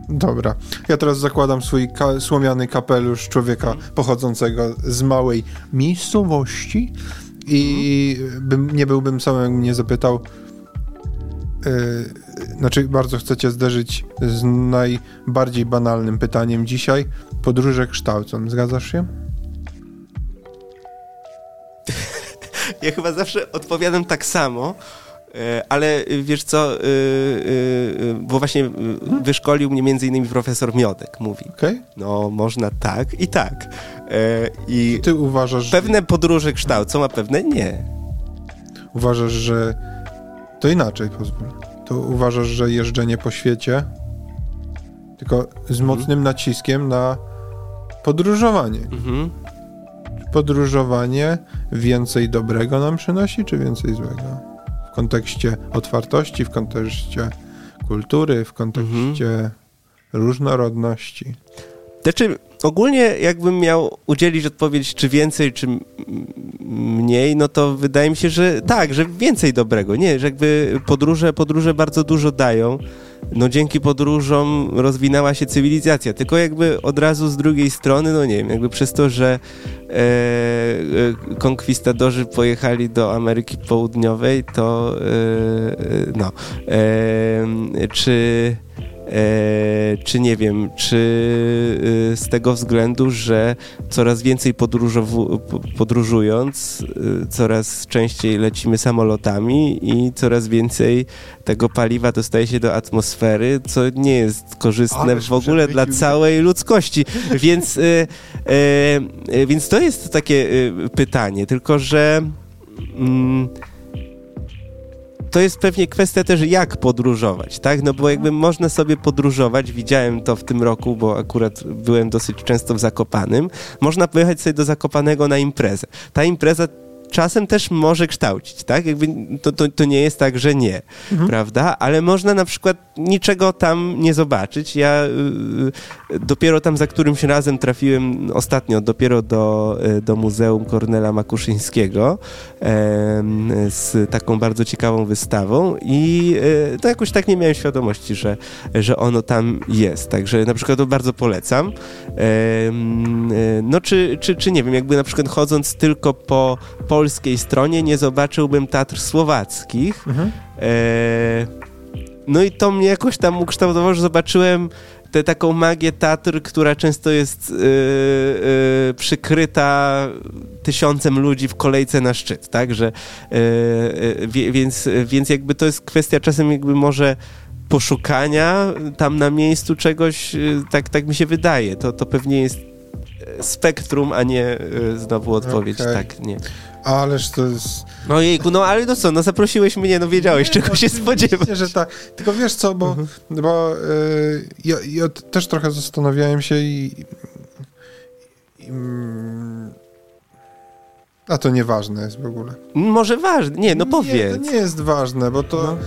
Dobra. Ja teraz zakładam swój ka słomiany kapelusz człowieka pochodzącego z małej miejscowości i bym, nie byłbym sam, jakbym nie zapytał. Yy, znaczy, bardzo chcecie zderzyć z najbardziej banalnym pytaniem dzisiaj. Podróże kształcą. Zgadzasz się? [LAUGHS] Ja chyba zawsze odpowiadam tak samo. E, ale wiesz co, e, e, bo właśnie wyszkolił mnie między innymi profesor Miodek, mówi. Okay. No, można tak i tak. I ty uważasz... Pewne podróże kształcą, a pewne nie. Uważasz, że... To inaczej pozwól. To uważasz, że jeżdżenie po świecie tylko z mhm. mocnym naciskiem na podróżowanie. Mhm. Podróżowanie więcej dobrego nam przynosi, czy więcej złego? w kontekście otwartości, w kontekście kultury, w kontekście mhm. różnorodności. Znaczy, ogólnie jakbym miał udzielić odpowiedź, czy więcej, czy mniej, no to wydaje mi się, że tak, że więcej dobrego. Nie, że jakby podróże, podróże bardzo dużo dają. No dzięki podróżom rozwinęła się cywilizacja, tylko jakby od razu z drugiej strony, no nie wiem, jakby przez to, że e, e, konkwistadorzy pojechali do Ameryki Południowej, to e, e no, e, czy czy nie wiem, czy e, z tego względu, że coraz więcej podróżując, e, coraz częściej lecimy samolotami i coraz więcej tego paliwa dostaje się do atmosfery, co nie jest korzystne w ogóle dla całej ludzkości. Więc, więc to jest takie pytanie, tylko że. Mm, to jest pewnie kwestia też jak podróżować, tak? No bo jakby można sobie podróżować, widziałem to w tym roku, bo akurat byłem dosyć często w Zakopanym, można pojechać sobie do Zakopanego na imprezę. Ta impreza czasem też może kształcić, tak? Jakby to, to, to nie jest tak, że nie, mhm. prawda? Ale można na przykład niczego tam nie zobaczyć. Ja y, dopiero tam za którymś razem trafiłem ostatnio, dopiero do, y, do Muzeum Kornela Makuszyńskiego y, z taką bardzo ciekawą wystawą i y, to jakoś tak nie miałem świadomości, że, że ono tam jest. Także na przykład to bardzo polecam. Y, no czy, czy, czy nie wiem, jakby na przykład chodząc tylko po, po polskiej stronie nie zobaczyłbym Tatr słowackich. Mhm. E, no i to mnie jakoś tam ukształtowało, że zobaczyłem tę taką magię Tatr, która często jest yy, yy, przykryta tysiącem ludzi w kolejce na szczyt, tak, że więc, więc jakby to jest kwestia czasem jakby może poszukania tam na miejscu czegoś, tak, tak mi się wydaje. To, to pewnie jest spektrum, a nie znowu odpowiedź, okay. tak, nie. Ależ to jest... No jejku, no ale no co, no zaprosiłeś mnie, no wiedziałeś nie, czego no, się spodziewać. że tak. Tylko wiesz co, bo, uh-huh. bo y, ja, ja, też trochę zastanawiałem się i, i mm, a to nieważne jest w ogóle. Może ważne, nie, no powiedz. Nie, to nie jest ważne, bo to... No.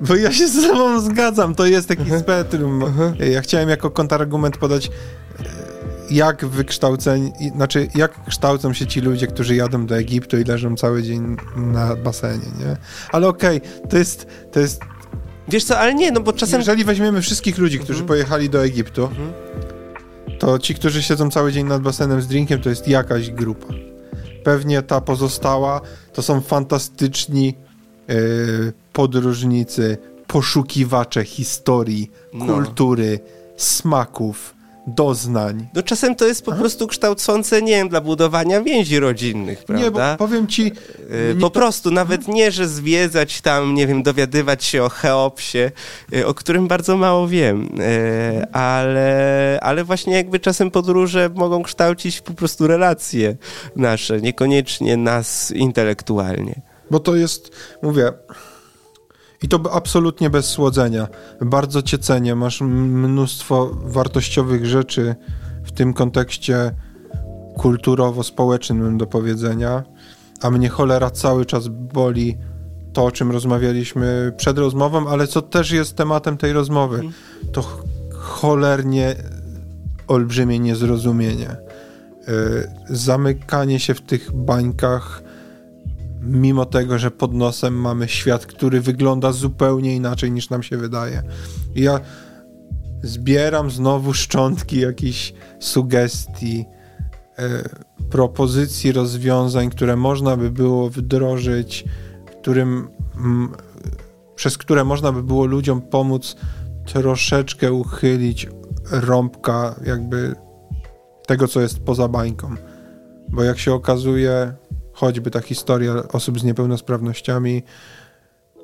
Bo ja się z tobą zgadzam, to jest taki uh-huh. spektrum. Uh-huh. Ja chciałem jako kontrargument podać jak wykształceni, znaczy jak kształcą się ci ludzie, którzy jadą do Egiptu i leżą cały dzień na basenie, nie? Ale okej, okay, to jest, to jest... Wiesz co, ale nie, no bo czasem... Jeżeli weźmiemy wszystkich ludzi, którzy mhm. pojechali do Egiptu, mhm. to ci, którzy siedzą cały dzień nad basenem z drinkiem, to jest jakaś grupa. Pewnie ta pozostała to są fantastyczni yy, podróżnicy, poszukiwacze historii, no. kultury, smaków, doznań. No czasem to jest po Aha. prostu kształcące, nie wiem, dla budowania więzi rodzinnych, prawda? Nie, bo powiem ci... Yy, po to... prostu, nawet nie, że zwiedzać tam, nie wiem, dowiadywać się o Cheopsie, yy, o którym bardzo mało wiem, yy, ale, ale właśnie jakby czasem podróże mogą kształcić po prostu relacje nasze, niekoniecznie nas intelektualnie. Bo to jest, mówię, i to absolutnie bez słodzenia. Bardzo cię cenię. Masz mnóstwo wartościowych rzeczy w tym kontekście kulturowo-społecznym do powiedzenia, a mnie cholera cały czas boli to, o czym rozmawialiśmy przed rozmową, ale co też jest tematem tej rozmowy. Mhm. To cholernie olbrzymie niezrozumienie. Yy, zamykanie się w tych bańkach mimo tego, że pod nosem mamy świat, który wygląda zupełnie inaczej niż nam się wydaje. I ja zbieram znowu szczątki jakichś sugestii, e, propozycji rozwiązań, które można by było wdrożyć, którym, m, przez które można by było ludziom pomóc troszeczkę uchylić rąbka jakby tego, co jest poza bańką. Bo jak się okazuje, choćby ta historia osób z niepełnosprawnościami,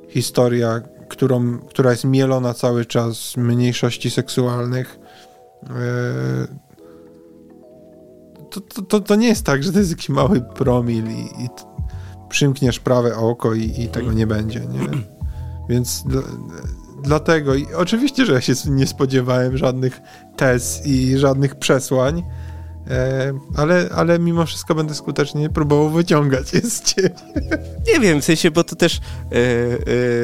historia, którą, która jest mielona cały czas mniejszości seksualnych. E, to, to, to, to nie jest tak, że to jest jakiś mały promil i, i przymkniesz prawe oko i, i tego nie będzie. Nie? Więc dla, dlatego, i oczywiście, że ja się nie spodziewałem żadnych tez i żadnych przesłań, ale, ale mimo wszystko będę skutecznie próbował wyciągać je z ciebie. Nie wiem, w sensie, bo to też e,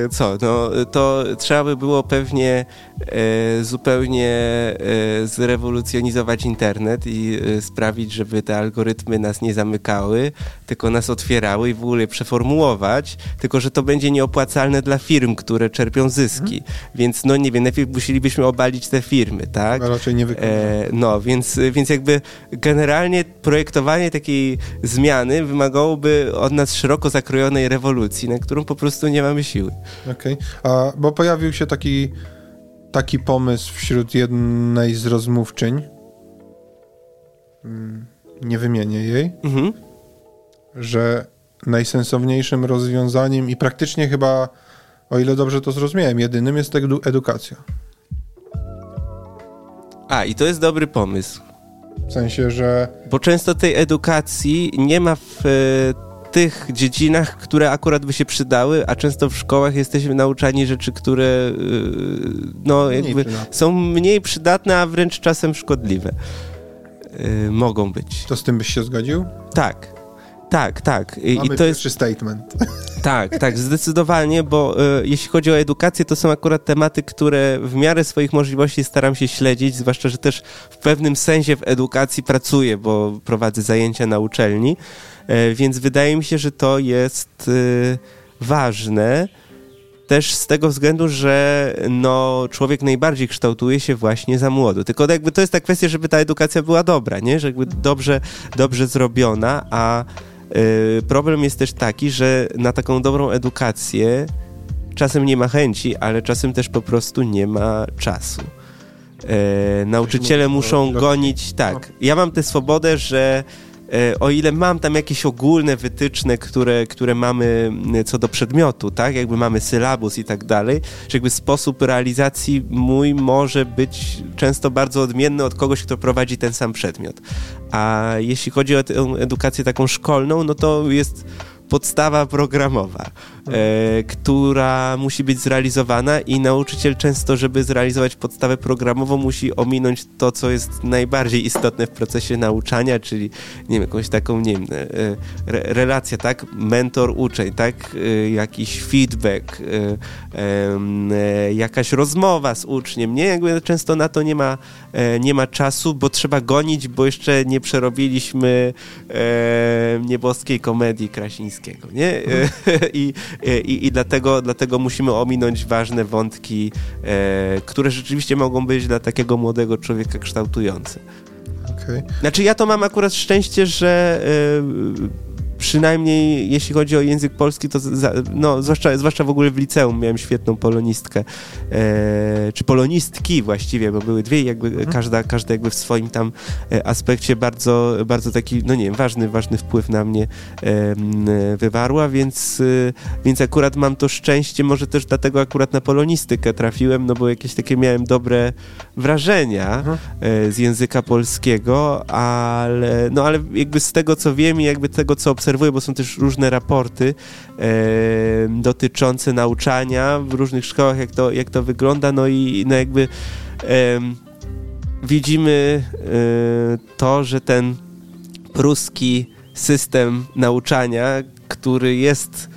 e, co, no to trzeba by było pewnie e, zupełnie e, zrewolucjonizować internet i e, sprawić, żeby te algorytmy nas nie zamykały, tylko nas otwierały i w ogóle przeformułować, tylko że to będzie nieopłacalne dla firm, które czerpią zyski. Hmm. Więc no nie wiem, najpierw musielibyśmy obalić te firmy, tak? A raczej nie wykonać. no, więc, więc jakby generalnie projektowanie takiej zmiany wymagałoby od nas szeroko zakrojonej rewolucji, na którą po prostu nie mamy siły. Okej, okay. bo pojawił się taki, taki pomysł wśród jednej z rozmówczyń, mm, nie wymienię jej, mhm. że najsensowniejszym rozwiązaniem i praktycznie chyba, o ile dobrze to zrozumiałem, jedynym jest edu edukacja. A, i to jest dobry pomysł. W sensie, że. Bo często tej edukacji nie ma w e, tych dziedzinach, które akurat by się przydały, a często w szkołach jesteśmy nauczani rzeczy, które e, no, jakby są mniej przydatne, a wręcz czasem szkodliwe. E, mogą być. To z tym byś się zgodził? Tak. Tak, tak. I, Mamy i to jest statement. [LAUGHS] Tak, tak, zdecydowanie, bo y, jeśli chodzi o edukację, to są akurat tematy, które w miarę swoich możliwości staram się śledzić, zwłaszcza, że też w pewnym sensie w edukacji pracuję, bo prowadzę zajęcia na uczelni, y, więc wydaje mi się, że to jest y, ważne. Też z tego względu, że no, człowiek najbardziej kształtuje się właśnie za młodo. Tylko jakby to jest ta kwestia, żeby ta edukacja była dobra, nie? Że jakby dobrze, dobrze zrobiona, a problem jest też taki, że na taką dobrą edukację czasem nie ma chęci, ale czasem też po prostu nie ma czasu. E, nauczyciele muszą gonić, tak. Ja mam tę swobodę, że E, o ile mam tam jakieś ogólne wytyczne, które, które mamy co do przedmiotu, tak, jakby mamy sylabus i tak dalej, że jakby sposób realizacji mój może być często bardzo odmienny od kogoś, kto prowadzi ten sam przedmiot. A jeśli chodzi o edukację taką szkolną, no to jest podstawa programowa, e, która musi być zrealizowana i nauczyciel często, żeby zrealizować podstawę programową, musi ominąć to, co jest najbardziej istotne w procesie nauczania, czyli nie wiem, jakąś taką, nie wiem, e, re, relacja, tak? Mentor-uczeń, tak? E, jakiś feedback, jakaś rozmowa z uczniem, nie? Jakby często na to nie ma, nie ma czasu, bo trzeba gonić, bo jeszcze nie przerobiliśmy nieboskiej komedii Krasińskiej nie? [LAUGHS] I, i, i dlatego, dlatego musimy ominąć ważne wątki, e, które rzeczywiście mogą być dla takiego młodego człowieka kształtujące. Okay. Znaczy ja to mam akurat szczęście, że e, przynajmniej jeśli chodzi o język polski, to za, no, zwłaszcza, zwłaszcza w ogóle w liceum miałem świetną polonistkę, e, czy polonistki właściwie, bo były dwie jakby mhm. każda, każda jakby w swoim tam e, aspekcie bardzo, bardzo taki, no nie wiem, ważny, ważny wpływ na mnie e, wywarła, więc, e, więc akurat mam to szczęście, może też dlatego akurat na polonistykę trafiłem, no bo jakieś takie miałem dobre wrażenia mhm. E, z języka polskiego, ale, no ale jakby z tego co wiem i jakby tego co obserwuję, obserwuję, bo są też różne raporty e, dotyczące nauczania w różnych szkołach, jak to, jak to wygląda, no i no jakby e, widzimy to, że ten pruski system nauczania, który jest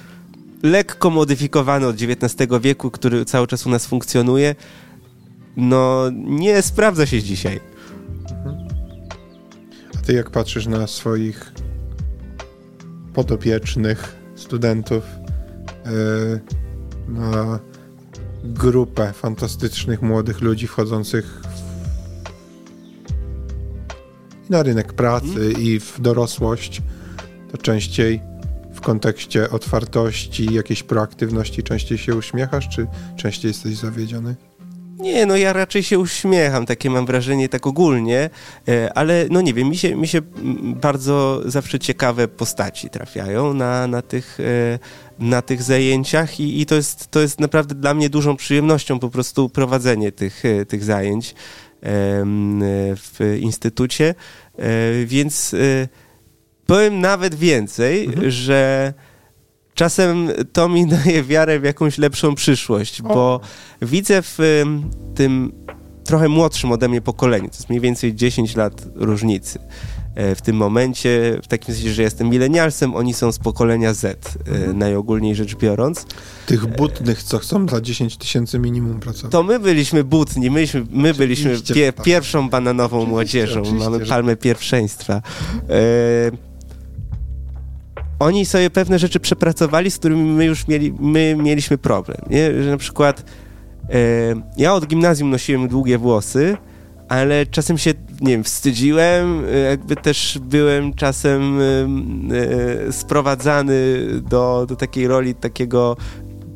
lekko modyfikowany od XIX wieku, który cały czas u nas funkcjonuje, no nie sprawdza się dzisiaj. A ty jak patrzysz na swoich podopiecznych studentów e, na grupę fantastycznych młodych ludzi wchodzących na rynek pracy mm. i w dorosłość, to częściej w kontekście otwartości, jakiejś proaktywności częściej się uśmiechasz, czy częściej jesteś zawiedziony? Nie, no ja raczej się uśmiecham, takie mam wrażenie tak ogólnie, e, ale no nie wiem, mi się, mi się bardzo zawsze ciekawe postaci trafiają na, na, tych, e, na tych zajęciach i, i to, jest, to jest naprawdę dla mnie dużą przyjemnością po prostu prowadzenie tych, e, tych zajęć w instytucie, więc powiem nawet więcej, mhm. że czasem to mi [LAUGHS] daje wiarę w jakąś lepszą przyszłość, bo widzę w tym trochę młodszym ode mnie pokoleniu. To jest mniej więcej 10 lat różnicy. E, w tym momencie, w takim sensie, że jestem milenialsem, oni są z pokolenia Z, mhm. najogólniej rzecz biorąc. Tych butnych, co chcą za 10 tysięcy minimum pracować. To my byliśmy butni, myśmy, my byliśmy pie, tak. pierwszą bananową oczywiście, młodzieżą, oczywiście, mamy palmę że... pierwszeństwa. E, oni sobie pewne rzeczy przepracowali, z którymi my już mieli, my mieliśmy problem. Nie? Że na przykład e, ja od gimnazjum nosiłem długie włosy, ale czasem się, nie wiem, wstydziłem, jakby też byłem czasem e, sprowadzany do, do takiej roli takiego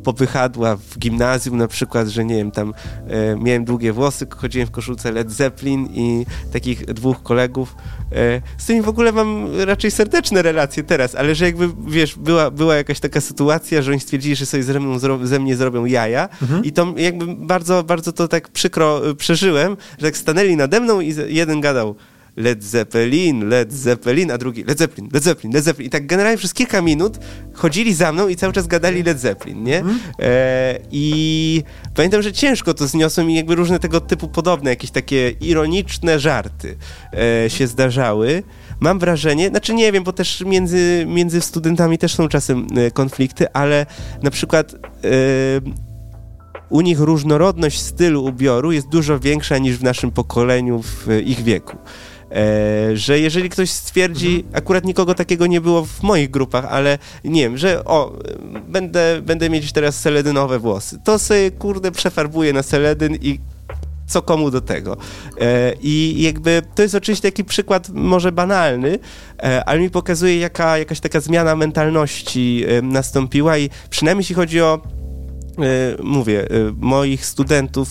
popychadła w gimnazjum na przykład, że nie wiem, tam e, miałem długie włosy, chodziłem w koszulce Led Zeppelin i takich dwóch kolegów, e, z którymi w ogóle mam raczej serdeczne relacje teraz, ale że jakby, wiesz, była, była jakaś taka sytuacja, że oni stwierdzili, że sobie ze, mną, ze mnie zrobią jaja mhm. i to jakby bardzo, bardzo to tak przykro e, przeżyłem, że tak stanęli nade mną i jeden gadał Led Zeppelin, Led Zeppelin, a drugi Led Zeppelin, Led Zeppelin, Led Zeppelin. I tak generalnie przez kilka minut chodzili za mną i cały czas gadali Led Zeppelin, nie? Mm. E, I pamiętam, że ciężko to zniosłem i jakby różne tego typu podobne, jakieś takie ironiczne żarty e, się zdarzały. Mam wrażenie, znaczy nie wiem, bo też między, między studentami też są czasem e, konflikty, ale na przykład e, u nich różnorodność stylu ubioru jest dużo większa niż w naszym pokoleniu w ich wieku. E, że jeżeli ktoś stwierdzi, mhm. akurat nikogo takiego nie było w moich grupach, ale nie wiem, że o, będę, będę mieć teraz seledynowe włosy, to sobie kurde przefarbuję na seledyn i co komu do tego. E, I jakby to jest oczywiście taki przykład może banalny, e, ale mi pokazuje jaka, jakaś taka zmiana mentalności e, nastąpiła i przynajmniej jeśli chodzi o e, mówię, e, moich studentów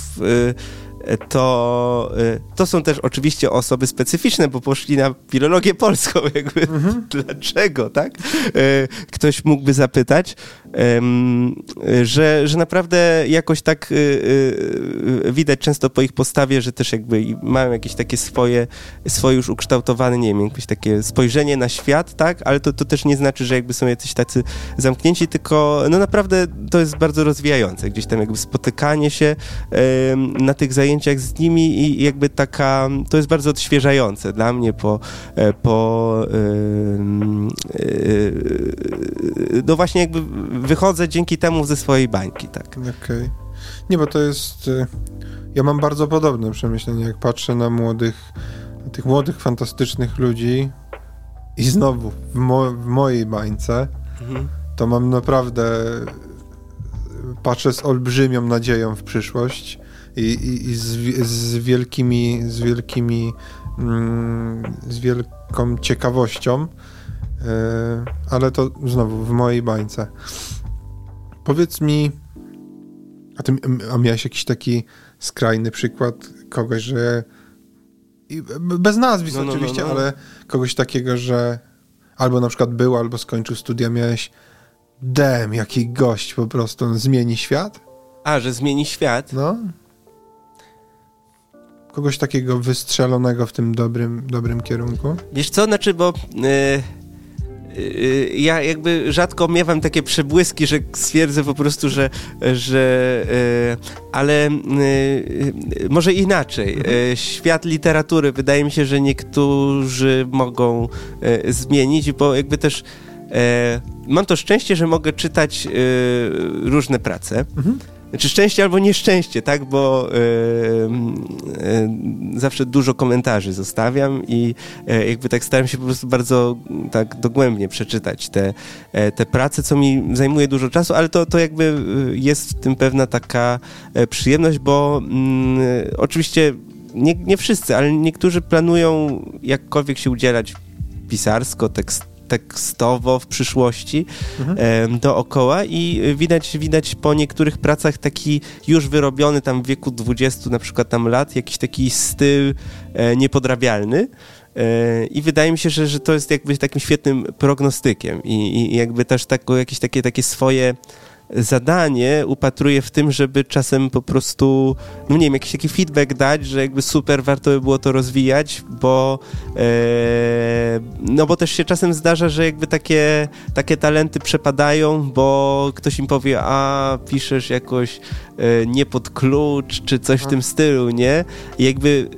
to, y, to są też oczywiście osoby specyficzne, bo poszli na filologię polską, [LAUGHS] jakby mhm. dlaczego, tak? Y, ktoś mógłby zapytać, że, że naprawdę jakoś tak y, widać często po ich postawie, że też jakby mają jakieś takie swoje, swoje już ukształtowane, nie wiem, jakieś takie spojrzenie na świat, tak? Ale to, to też nie znaczy, że jakby są jacyś tacy zamknięci, tylko no naprawdę to jest bardzo rozwijające. Gdzieś tam jakby spotykanie się na tych zajęciach zajęciach z nimi i jakby taka, to jest bardzo odświeżające dla mnie po, e, po no właśnie jakby wychodzę dzięki temu ze swojej bańki, tak. Okej. Okay. Nie, bo to jest, ja mam bardzo podobne przemyślenie, jak patrzę na młodych, na tych młodych, fantastycznych ludzi i znowu w, mo w mojej bańce, mhm. to mam naprawdę patrzę z olbrzymią nadzieją w przyszłość i, i, i z, z, wielkimi, z wielkimi, mm, z wielką ciekawością, e, ale to znowu w mojej bańce. Powiedz mi, a, ty, a miałeś jakiś taki skrajny przykład kogoś, że bez nazwisk no, no, oczywiście, no, no. ale kogoś takiego, że albo na przykład był, albo skończył studia, miałeś dem, jaki gość po prostu, on zmieni świat? A, że zmieni świat? No kogoś takiego wystrzelonego w tym dobrym, dobrym kierunku? Wiesz co, znaczy, bo... Yy, ja jakby rzadko miewam takie przebłyski, że stwierdzę po prostu, że, że yy, ale yy, może inaczej. Mhm. Świat literatury wydaje mi się, że niektórzy mogą zmienić, bo jakby też mam to szczęście, że mogę czytać różne prace. Mhm znaczy szczęście albo nieszczęście, tak? Bo zawsze dużo komentarzy zostawiam i yy, jakby tak staram się po prostu bardzo tak dogłębnie przeczytać te, te prace, co mi zajmuje dużo czasu, ale to, to jakby jest w tym pewna taka przyjemność, bo mm, oczywiście nie, nie wszyscy, ale niektórzy planują jakkolwiek się udzielać pisarsko, tekst tekstowo w przyszłości mhm. dookoła i widać, widać po niektórych pracach taki już wyrobiony tam w wieku 20 na przykład tam lat, jakiś taki styl e, niepodrabialny. E, I wydaje mi się, że, że to jest jakby takim świetnym prognostykiem i, i jakby też tak, jakieś takie, takie swoje zadanie upatruję w tym, żeby czasem po prostu, no nie wiem, jakiś taki feedback dać, że jakby super warto by było to rozwijać, bo e, no bo też się czasem zdarza, że jakby takie, takie talenty przepadają, bo ktoś im powie, a piszesz jakoś e, nie pod klucz, czy coś w tym stylu, nie? I jakby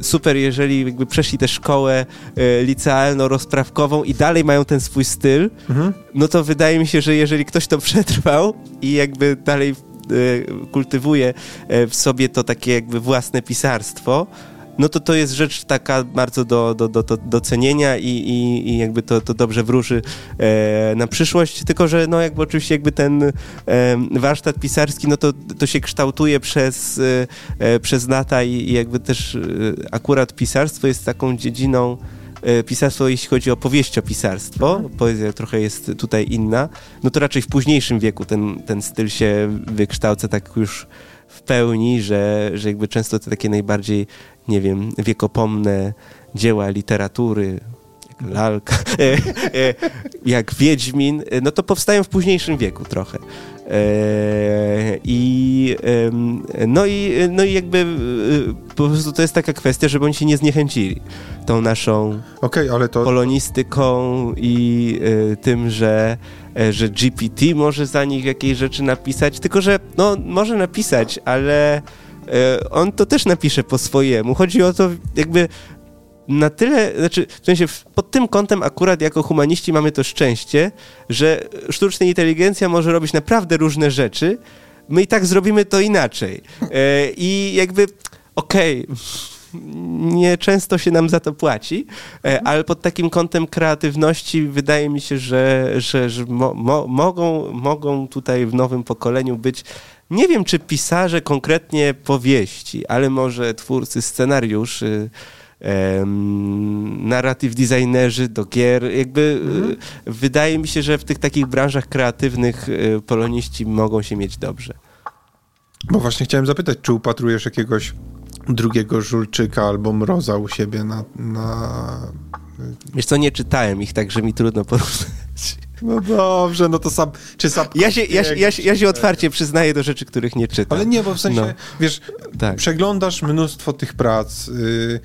e, super, jeżeli jakby przeszli tę szkołę e, licealno-rozprawkową i dalej mają ten swój styl, mhm. no to wydaje mi się, że jeżeli ktoś to i jakby dalej e, kultywuje e, w sobie to takie jakby własne pisarstwo, no to to jest rzecz taka bardzo do, do, do, do docenienia i, i, i jakby to, to dobrze wróży e, na przyszłość, tylko że no jakby oczywiście jakby ten e, warsztat pisarski, no to, to się kształtuje przez, e, e przez lata i, i jakby też akurat pisarstwo jest taką dziedziną pisarstwo, jeśli chodzi o powieściopisarstwo, poezja trochę jest tutaj inna, no to raczej w późniejszym wieku ten, ten styl się wykształca tak już w pełni, że, że jakby często te takie najbardziej nie wiem, wiekopomne dzieła literatury, jak lalka, [LAUGHS] e, e, jak Wiedźmin, e, no to powstają w późniejszym wieku trochę. I no i, no i jakby po prostu to jest taka kwestia, żeby oni się nie zniechęcili tą naszą okay, ale to... polonistyką i tym, że że GPT może za nich jakieś rzeczy napisać, tylko że no może napisać, ale E, on to też napisze po swojemu. Chodzi o to, jakby na tyle, znaczy w sensie pod tym kątem akurat jako humaniści mamy to szczęście, że sztuczna inteligencja może robić naprawdę różne rzeczy, my i tak zrobimy to inaczej. E, I jakby, okej, okay, [LAUGHS] nie często się nam za to płaci, e, ale pod takim kątem kreatywności wydaje mi się, że, że, że mo, mo, mogą, mogą tutaj w nowym pokoleniu być nie wiem, czy pisarze konkretnie powieści, ale może twórcy scenariuszy, narrative designerzy do gier. Jakby mhm. wydaje mi się, że w tych takich branżach kreatywnych e, poloniści mogą się mieć dobrze. Bo właśnie chciałem zapytać, czy upatrujesz jakiegoś drugiego Żulczyka albo Mroza u siebie na... na... Wiesz co, nie czytałem ich, także mi trudno porównać. No dobrze, no to sam, czy sam... Ja się, ja, ja, ja się otwarcie przyznaję do rzeczy, których nie czytam. Ale nie, bo w sensie, no. wiesz, tak. przeglądasz mnóstwo tych prac, yy,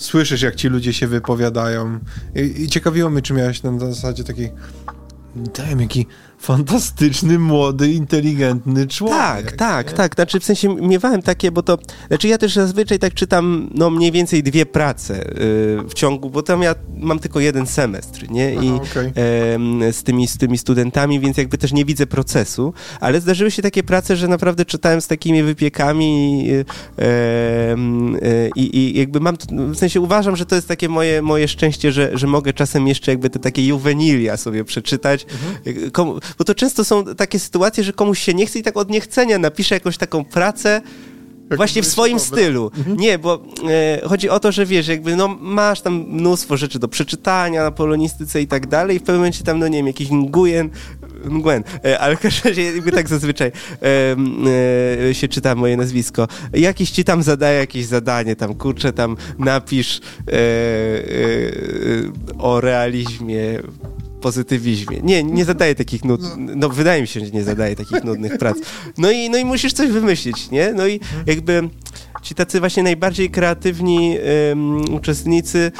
słyszysz, jak ci ludzie się wypowiadają. I, i ciekawiło mnie, czy miałeś na, zasadzie takiej, daj jaki fantastyczny, młody, inteligentny człowiek. Tak, tak, nie? tak. Znaczy w sensie miewałem takie, bo to. Znaczy ja też zazwyczaj tak czytam no mniej więcej dwie prace yy, w ciągu, bo tam ja mam tylko jeden semestr, nie? I Aha, okay. yy, z, tymi, z tymi studentami, więc jakby też nie widzę procesu, ale zdarzyły się takie prace, że naprawdę czytałem z takimi wypiekami yy, i jakby mam, w sensie uważam, że to jest takie moje, moje szczęście, że, że mogę czasem jeszcze jakby te takie juwenilia sobie przeczytać. Mhm. Komu, bo to często są takie sytuacje, że komuś się nie chce i tak od niechcenia napisze jakąś taką pracę, jak właśnie w swoim stylu. Mhm. Nie, bo e, chodzi o to, że wiesz, jakby no masz tam mnóstwo rzeczy do przeczytania na polonistyce i tak dalej i w pewnym momencie tam, no nie wiem, jakiś Nguyen, Nguen, e, ale w każdym razie jakby tak zazwyczaj e, e, się czyta moje nazwisko. Jakiś ci tam zadaje jakieś zadanie, tam kurczę, tam napisz e, e, o realizmie pozytywizmie. Nie, nie zadaje takich nud... No wydaje mi się, że nie zadaje takich nudnych prac. No i, no i musisz coś wymyślić, nie? No i jakby ci tacy właśnie najbardziej kreatywni um, uczestnicy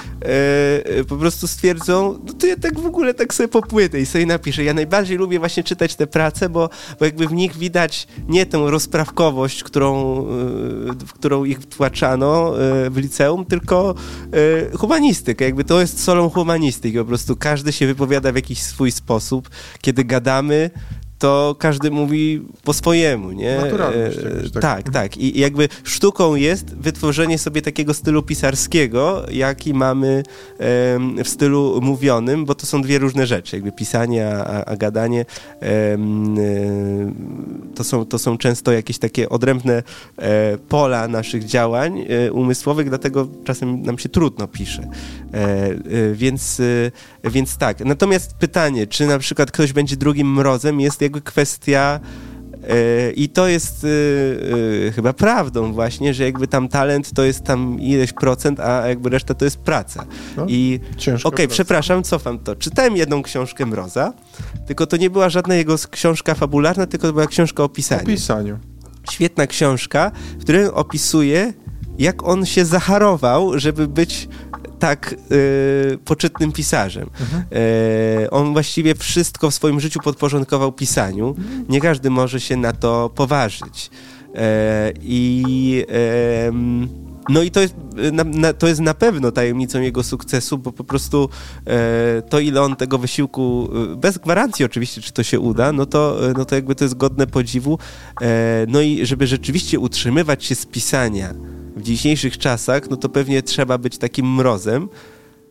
um, po prostu stwierdzą, no to ja tak w ogóle tak sobie popłytę i sobie napiszę. Ja najbardziej lubię właśnie czytać te prace, bo, bo jakby w nich widać nie tę rozprawkowość, którą, e, w którą ich wtłaczano w liceum, tylko humanistykę. Jakby to jest solą humanistyki. Po prostu każdy się wypowiada w jakiś swój sposób. Kiedy gadamy, to każdy mówi po swojemu, nie? Naturalność. E, tak. tak, tak. I jakby sztuką jest wytworzenie sobie takiego stylu pisarskiego, jaki mamy w stylu mówionym, bo to są dwie różne rzeczy. Jakby pisanie, a, a gadanie e, to, są, to są często jakieś takie odrębne e, pola naszych działań umysłowych, dlatego czasem nam się trudno pisze. Więc, więc tak. Natomiast pytanie, czy na przykład ktoś będzie drugim mrozem, jest jakby kwestia I to jest chyba prawdą właśnie, że jakby tam talent to jest tam ileś procent, a jakby reszta to jest praca. No, I okej, okay, przepraszam, cofam to. Czytałem jedną książkę Mroza, tylko to nie była żadna jego książka fabularna, tylko to była książka o pisaniu. O pisaniu. Świetna książka, w której opisuje, jak on się zaharował, żeby być tak y, poczytnym pisarzem. Mhm. Y, on właściwie wszystko w swoim życiu podporządkował pisaniu. Nie każdy może się na to poważyć. Y, I no i to jest, na, na, to jest na pewno tajemnicą jego sukcesu, bo po prostu e, to, ile on tego wysiłku, e, bez gwarancji oczywiście, czy to się uda, no to, no to jakby to jest godne podziwu. E, no i żeby rzeczywiście utrzymywać się z pisania w dzisiejszych czasach, no to pewnie trzeba być takim mrozem,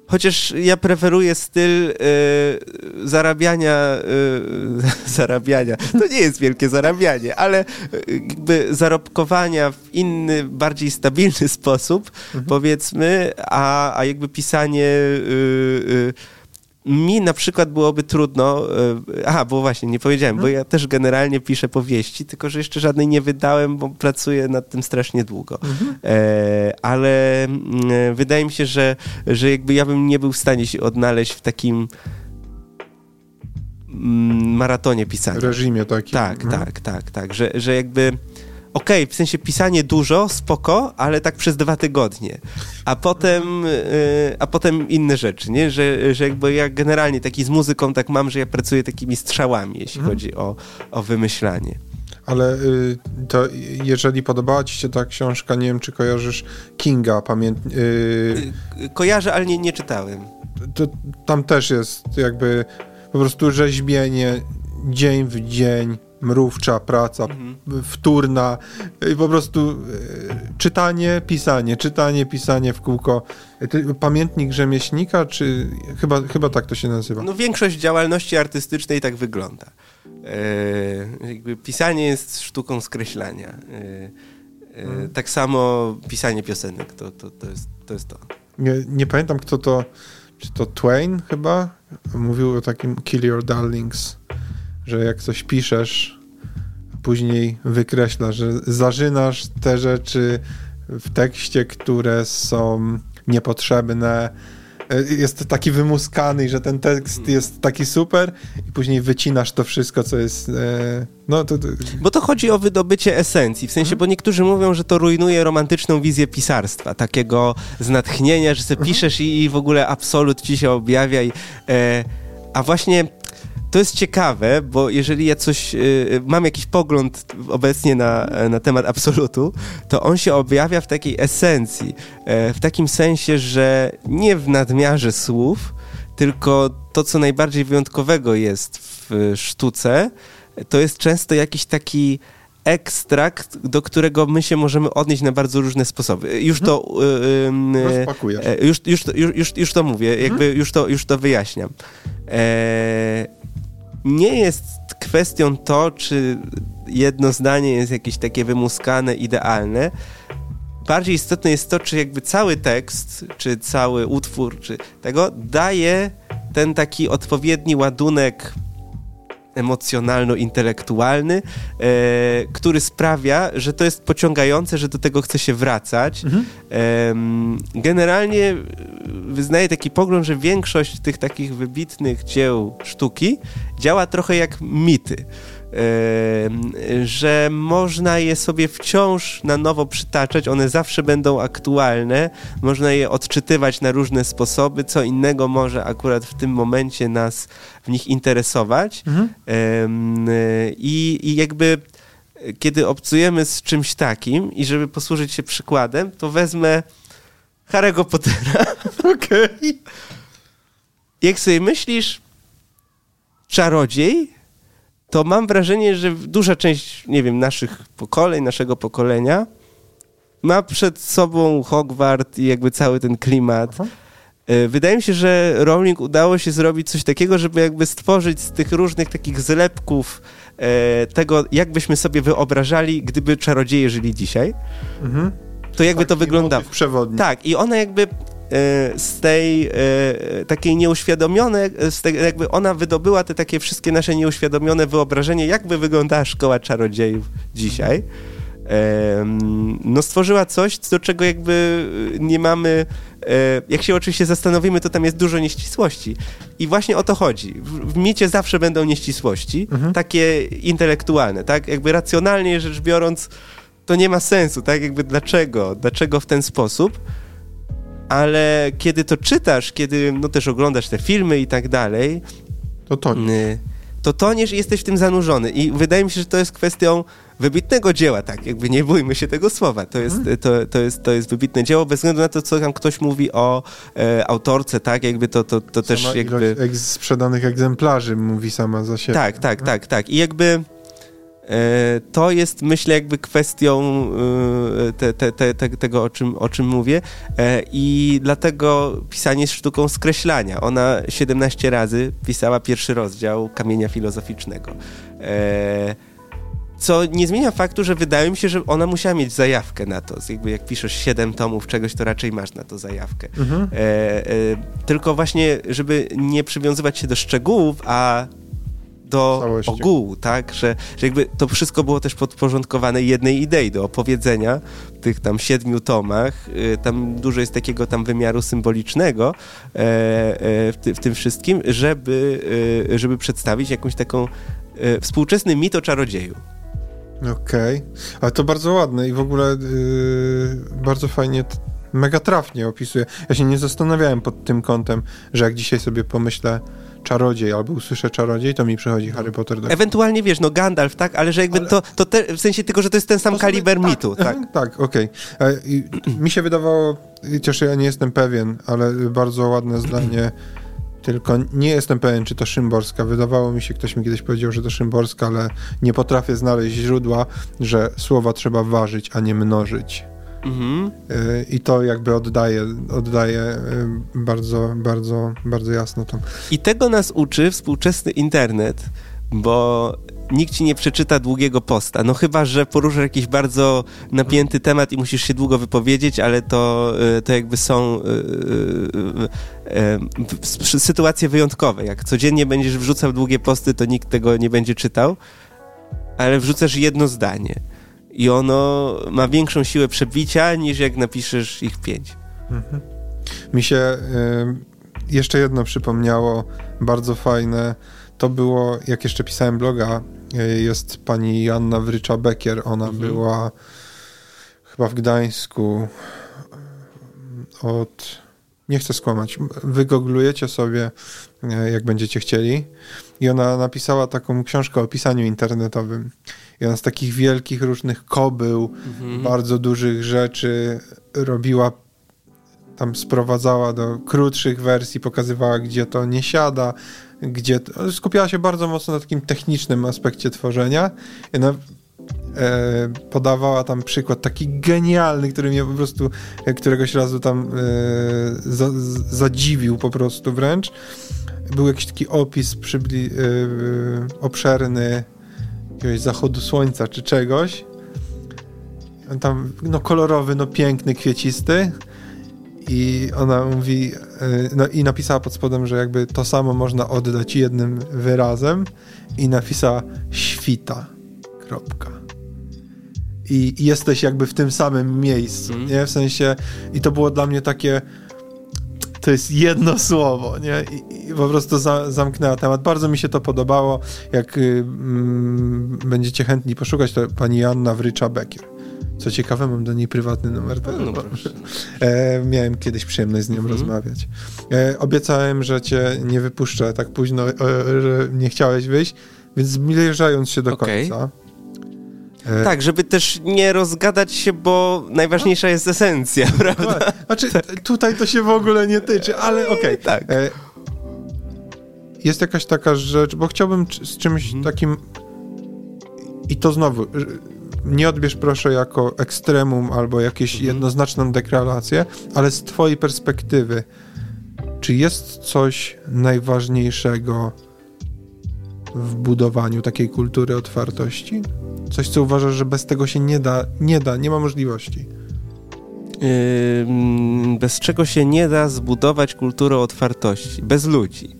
Chociaż ja preferuję styl y, zarabiania, y, [LAUGHS] zarabiania. To nie jest wielkie zarabianie, ale y, jakby zarobkowania w inny, bardziej stabilny [LAUGHS] sposób, mhm. powiedzmy, a, a jakby pisanie mi na przykład byłoby trudno, e, aha, bo właśnie, nie powiedziałem, bo ja też generalnie piszę powieści, tylko że jeszcze żadnej nie wydałem, bo pracuję nad tym strasznie długo. Mhm. E, ale mm, e, wydaje mi się, że, że jakby ja bym nie był w stanie się odnaleźć w takim mm, maratonie pisania. Reżimie takim. Tak, mhm. tak, tak, tak, że, że jakby okej, okay, w sensie pisanie dużo, spoko, ale tak przez dwa tygodnie. A potem, yy, a potem inne rzeczy, nie? Że, że jakby ja generalnie taki z muzyką tak mam, że ja pracuję takimi strzałami, jeśli mhm. chodzi o, o wymyślanie. Ale y, to jeżeli podobała ci się ta książka, nie wiem, czy kojarzysz Kinga, pamięt... Y, kojarzę, ale nie, nie czytałem. To, tam też jest jakby po prostu rzeźbienie dzień w dzień, mrówcza praca, mhm. wtórna i po prostu e, czytanie, pisanie, czytanie, pisanie w kółko. Pamiętnik rzemieślnika, czy chyba, chyba tak to się nazywa? No większość działalności artystycznej tak wygląda. E, pisanie jest sztuką skreślania. E, mhm. Tak samo pisanie piosenek, to, to, to, jest, to jest to. Nie, nie pamiętam kto to, czy to Twain chyba? Mówił o takim Kill Your Darlings że jak coś piszesz, później wykreślasz, że zażynasz te rzeczy w tekście, które są niepotrzebne. Jest taki wymuskany, że ten tekst jest taki super i później wycinasz to wszystko, co jest... E, no, to, to... Bo to chodzi o wydobycie esencji, w sensie, mhm. bo niektórzy mówią, że to rujnuje romantyczną wizję pisarstwa, takiego z natchnienia, że sobie mhm. piszesz i, i w ogóle absolut ci się objawia i, e, a właśnie to jest ciekawe, bo jeżeli ja coś, y, mam jakiś pogląd obecnie na, na temat absolutu, to on się objawia w takiej esencji, e, w takim sensie, że nie w nadmiarze słów, tylko to, co najbardziej wyjątkowego jest w sztuce, to jest często jakiś taki ekstrakt, do którego my się możemy odnieść na bardzo różne sposoby. Już to... Yy, już, już, już, już, już to mówię, mhm. jakby już to, już to wyjaśniam. E, nie jest kwestią to, czy jedno zdanie jest jakieś takie wymuskane, idealne. Bardziej istotne jest to, czy jakby cały tekst, czy cały utwór, czy tego daje ten taki odpowiedni ładunek emocjonalno-intelektualny, e, który sprawia, że to jest pociągające, że do tego chce się wracać. Mhm. E, generalnie wyznaję taki pogląd, że większość tych takich wybitnych dzieł sztuki działa trochę jak mity że można je sobie wciąż na nowo przytaczać, one zawsze będą aktualne, można je odczytywać na różne sposoby, co innego może akurat w tym momencie nas w nich interesować. Mhm. I, I jakby kiedy obcujemy z czymś takim i żeby posłużyć się przykładem, to wezmę Harry'ego Pottera. [LAUGHS] Okej. Okay. Jak sobie myślisz, czarodziej to mam wrażenie, że duża część, nie wiem, naszych pokoleń, naszego pokolenia ma przed sobą Hogwart i jakby cały ten klimat. Aha. E, wydaje mi się, że Rowling udało się zrobić coś takiego, żeby jakby stworzyć z tych różnych takich zlepków e, tego, jak byśmy sobie wyobrażali, gdyby czarodzieje żyli dzisiaj. Mhm. To jakby Taki to wygląda. Przewodni. Tak, i ona jakby z tej takiej nieuświadomione, z tej, jakby ona wydobyła te takie wszystkie nasze nieuświadomione wyobrażenie, jakby wyglądała szkoła czarodziejów dzisiaj no stworzyła coś, do czego jakby nie mamy, jak się oczywiście zastanowimy, to tam jest dużo nieścisłości. I właśnie o to chodzi. W, w micie zawsze będą nieścisłości, mhm. takie intelektualne, tak? Jakby racjonalnie rzecz biorąc, to nie ma sensu, tak? Jakby dlaczego? Dlaczego w ten sposób? Ale kiedy to czytasz, kiedy no też oglądasz te filmy i tak dalej, to toniesz. To toniesz i jesteś w tym zanurzony. I wydaje mi się, że to jest kwestią wybitnego dzieła, tak, jakby nie bójmy się tego słowa. To jest, mhm. to, to, jest, to jest wybitne dzieło, bez względu na to, co tam ktoś mówi o e, autorce, tak, jakby to, to, to też jakby... Sprzedanych egzemplarzy mówi sama za siebie. Tak, tak, tak, tak. I jakby to jest, myślę, jakby kwestią e, te, te, te, tego, o czym, o czym mówię. E, I dlatego pisanie jest sztuką skreślania. Ona 17 razy pisała pierwszy rozdział Kamienia Filozoficznego. Co nie zmienia faktu, że wydaje mi się, że ona musiała mieć zajawkę na to. Jakby jak piszesz 7 tomów czegoś, to raczej masz na to zajawkę. Mhm. E, e, tylko właśnie, żeby nie przywiązywać się do szczegółów, a do Całości. ogółu, tak? Że, że jakby to wszystko było też podporządkowane jednej idei, do opowiedzenia w tych tam siedmiu tomach. E, tam dużo jest takiego tam wymiaru symbolicznego e, e, w, ty, w, tym wszystkim, żeby, e, żeby przedstawić jakąś taką współczesny mit o czarodzieju. Okej, okay. ale to bardzo ładne i w ogóle yy, bardzo fajnie, mega trafnie opisuje. Ja się nie zastanawiałem pod tym kątem, że jak dzisiaj sobie pomyślę czarodziej albo usłyszę czarodziej, to mi przychodzi Harry Potter do Ewentualnie wiesz, no Gandalf, tak, ale że jakby ale... to, to te, w sensie tylko, że to jest ten sam kaliber tak, mitu, tak? [LAUGHS] Tak, okej. Okay. [CLEARS THROAT] Mi się wydawało, chociaż ja nie jestem pewien, ale bardzo ładne zdanie [CLEARS THROAT] tylko nie jestem pewien, czy to Szymborska. Wydawało mi się, ktoś mi kiedyś powiedział, że to Szymborska, ale nie potrafię znaleźć źródła, że słowa trzeba ważyć, a nie mnożyć. Mhm. Y, I to jakby oddaje, oddaje y, bardzo, bardzo, bardzo jasno to. I tego nas uczy współczesny internet, bo nikt ci nie przeczyta długiego posta. No chyba, że poruszasz jakiś bardzo napięty temat i musisz się długo wypowiedzieć, ale to, y, to jakby są y, y, sytuacje wyjątkowe. Jak codziennie będziesz wrzucał długie posty, to nikt tego nie będzie czytał, ale wrzucasz jedno zdanie i ono ma większą siłę przebicia niż jak napiszesz ich pięć. Mhm. Mi się jeszcze jedno przypomniało, bardzo fajne. To było, jak jeszcze pisałem bloga, E, jest pani Janna Wrycza-Bekier. Ona mhm. była chyba w Gdańsku e, od... Nie chcę skłamać. Wygooglujecie sobie, e, jak będziecie chcieli. I ona napisała taką książkę o pisaniu internetowym. I z takich wielkich różnych kobył, mhm. bardzo dużych rzeczy robiła tam sprowadzała do krótszych wersji, pokazywała, gdzie to nie siada, gdzie skupiała się bardzo mocno na takim technicznym aspekcie tworzenia. Ona e, podawała tam przykład taki genialny, który mnie po prostu e, któregoś razu tam e, za, zadziwił po prostu wręcz. Był jakiś taki opis przybli, e, obszerny jakiegoś zachodu słońca czy czegoś. Tam, no kolorowy, no piękny, kwiecisty i ona mówi, e, no i napisała pod spodem, że jakby to samo można oddać jednym wyrazem i napisała świta, kropka. I, i jesteś jakby w tym samym miejscu, mm. nie? W sensie, i to było dla mnie takie, to jest jedno słowo, nie? I, i po prostu za, zamknęła temat. Bardzo mi się to podobało. Jak y, mm, będziecie chętni poszukać, to pani Janna Wrycza-Bekier. Co ciekawe, mam do niej prywatny numer telefonu. No, [LAUGHS] e, miałem kiedyś przyjemność z nią mhm. rozmawiać. E, obiecałem, że cię nie wypuszczę tak późno, e, że nie chciałeś wyjść, więc zbliżając się do okay. końca. E, tak, żeby też nie rozgadać się, bo najważniejsza jest esencja, [LAUGHS] prawda? Znaczy, tutaj to się w ogóle nie tyczy, ale okej. Okay. Tak. E, jest jakaś taka rzecz, bo chciałbym z czymś mhm. takim i to znowu nie odbierz proszę jako ekstremum albo jakieś mhm. jednoznaczną deklarację, ale z twojej perspektywy, czy jest coś najważniejszego w budowaniu takiej kultury otwartości? Coś, co uważasz, że bez tego się nie da, nie da, nie ma możliwości? bez czego się nie da zbudować kultury otwartości, bez ludzi. Yy,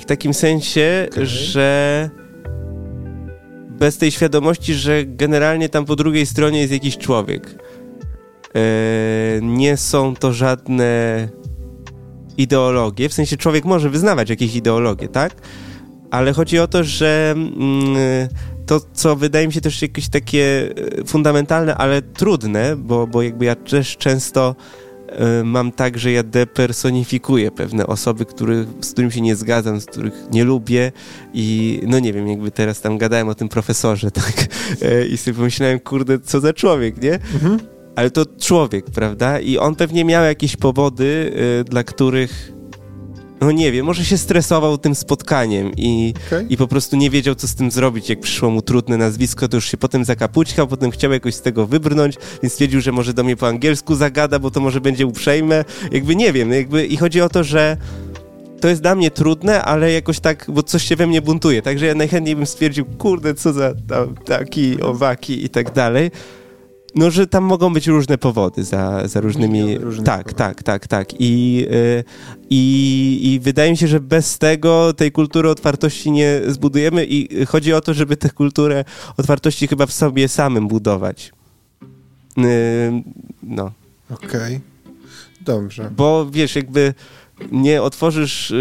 w takim sensie, okay. że bez tej świadomości, że generalnie tam po drugiej stronie jest jakiś człowiek. Yy, nie są to żadne ideologie, w sensie człowiek może wyznawać jakieś ideologie, tak? Ale chodzi o to, że mm, to, co wydaje mi się też jakieś takie e, fundamentalne, ale trudne, bo, bo jakby ja też często y, mam tak, że ja depersonifikuję pewne osoby, który, z którymi się nie zgadzam, z których nie lubię i no nie wiem, jakby teraz tam gadałem o tym profesorze, [LAUGHS] tak? Y, I sobie pomyślałem, kurde, co za człowiek, nie? Mhm. Ale to człowiek, prawda? I on pewnie miał jakieś powody, dla których no nie wiem, może się stresował tym spotkaniem i, okay. i po prostu nie wiedział, co z tym zrobić. Jak przyszło mu trudne nazwisko, to już się potem zakapućkał, potem chciał jakoś z tego wybrnąć, więc stwierdził, że może do mnie po angielsku zagada, bo to może będzie uprzejme. Jakby nie wiem, jakby i chodzi o to, że to jest dla mnie trudne, ale jakoś tak, bo coś się we mnie buntuje. Także ja najchętniej bym stwierdził, kurde, co za tam, taki, owaki i tak dalej. No, że tam mogą być różne powody za, za różnymi. Różne tak, powody. tak, tak, tak. I, y, i, I wydaje mi się, że bez tego tej kultury otwartości nie zbudujemy i chodzi o to, żeby tę kulturę otwartości chyba w sobie samym budować. Y, no. Okej. Okay. Dobrze. Bo wiesz, jakby nie otworzysz.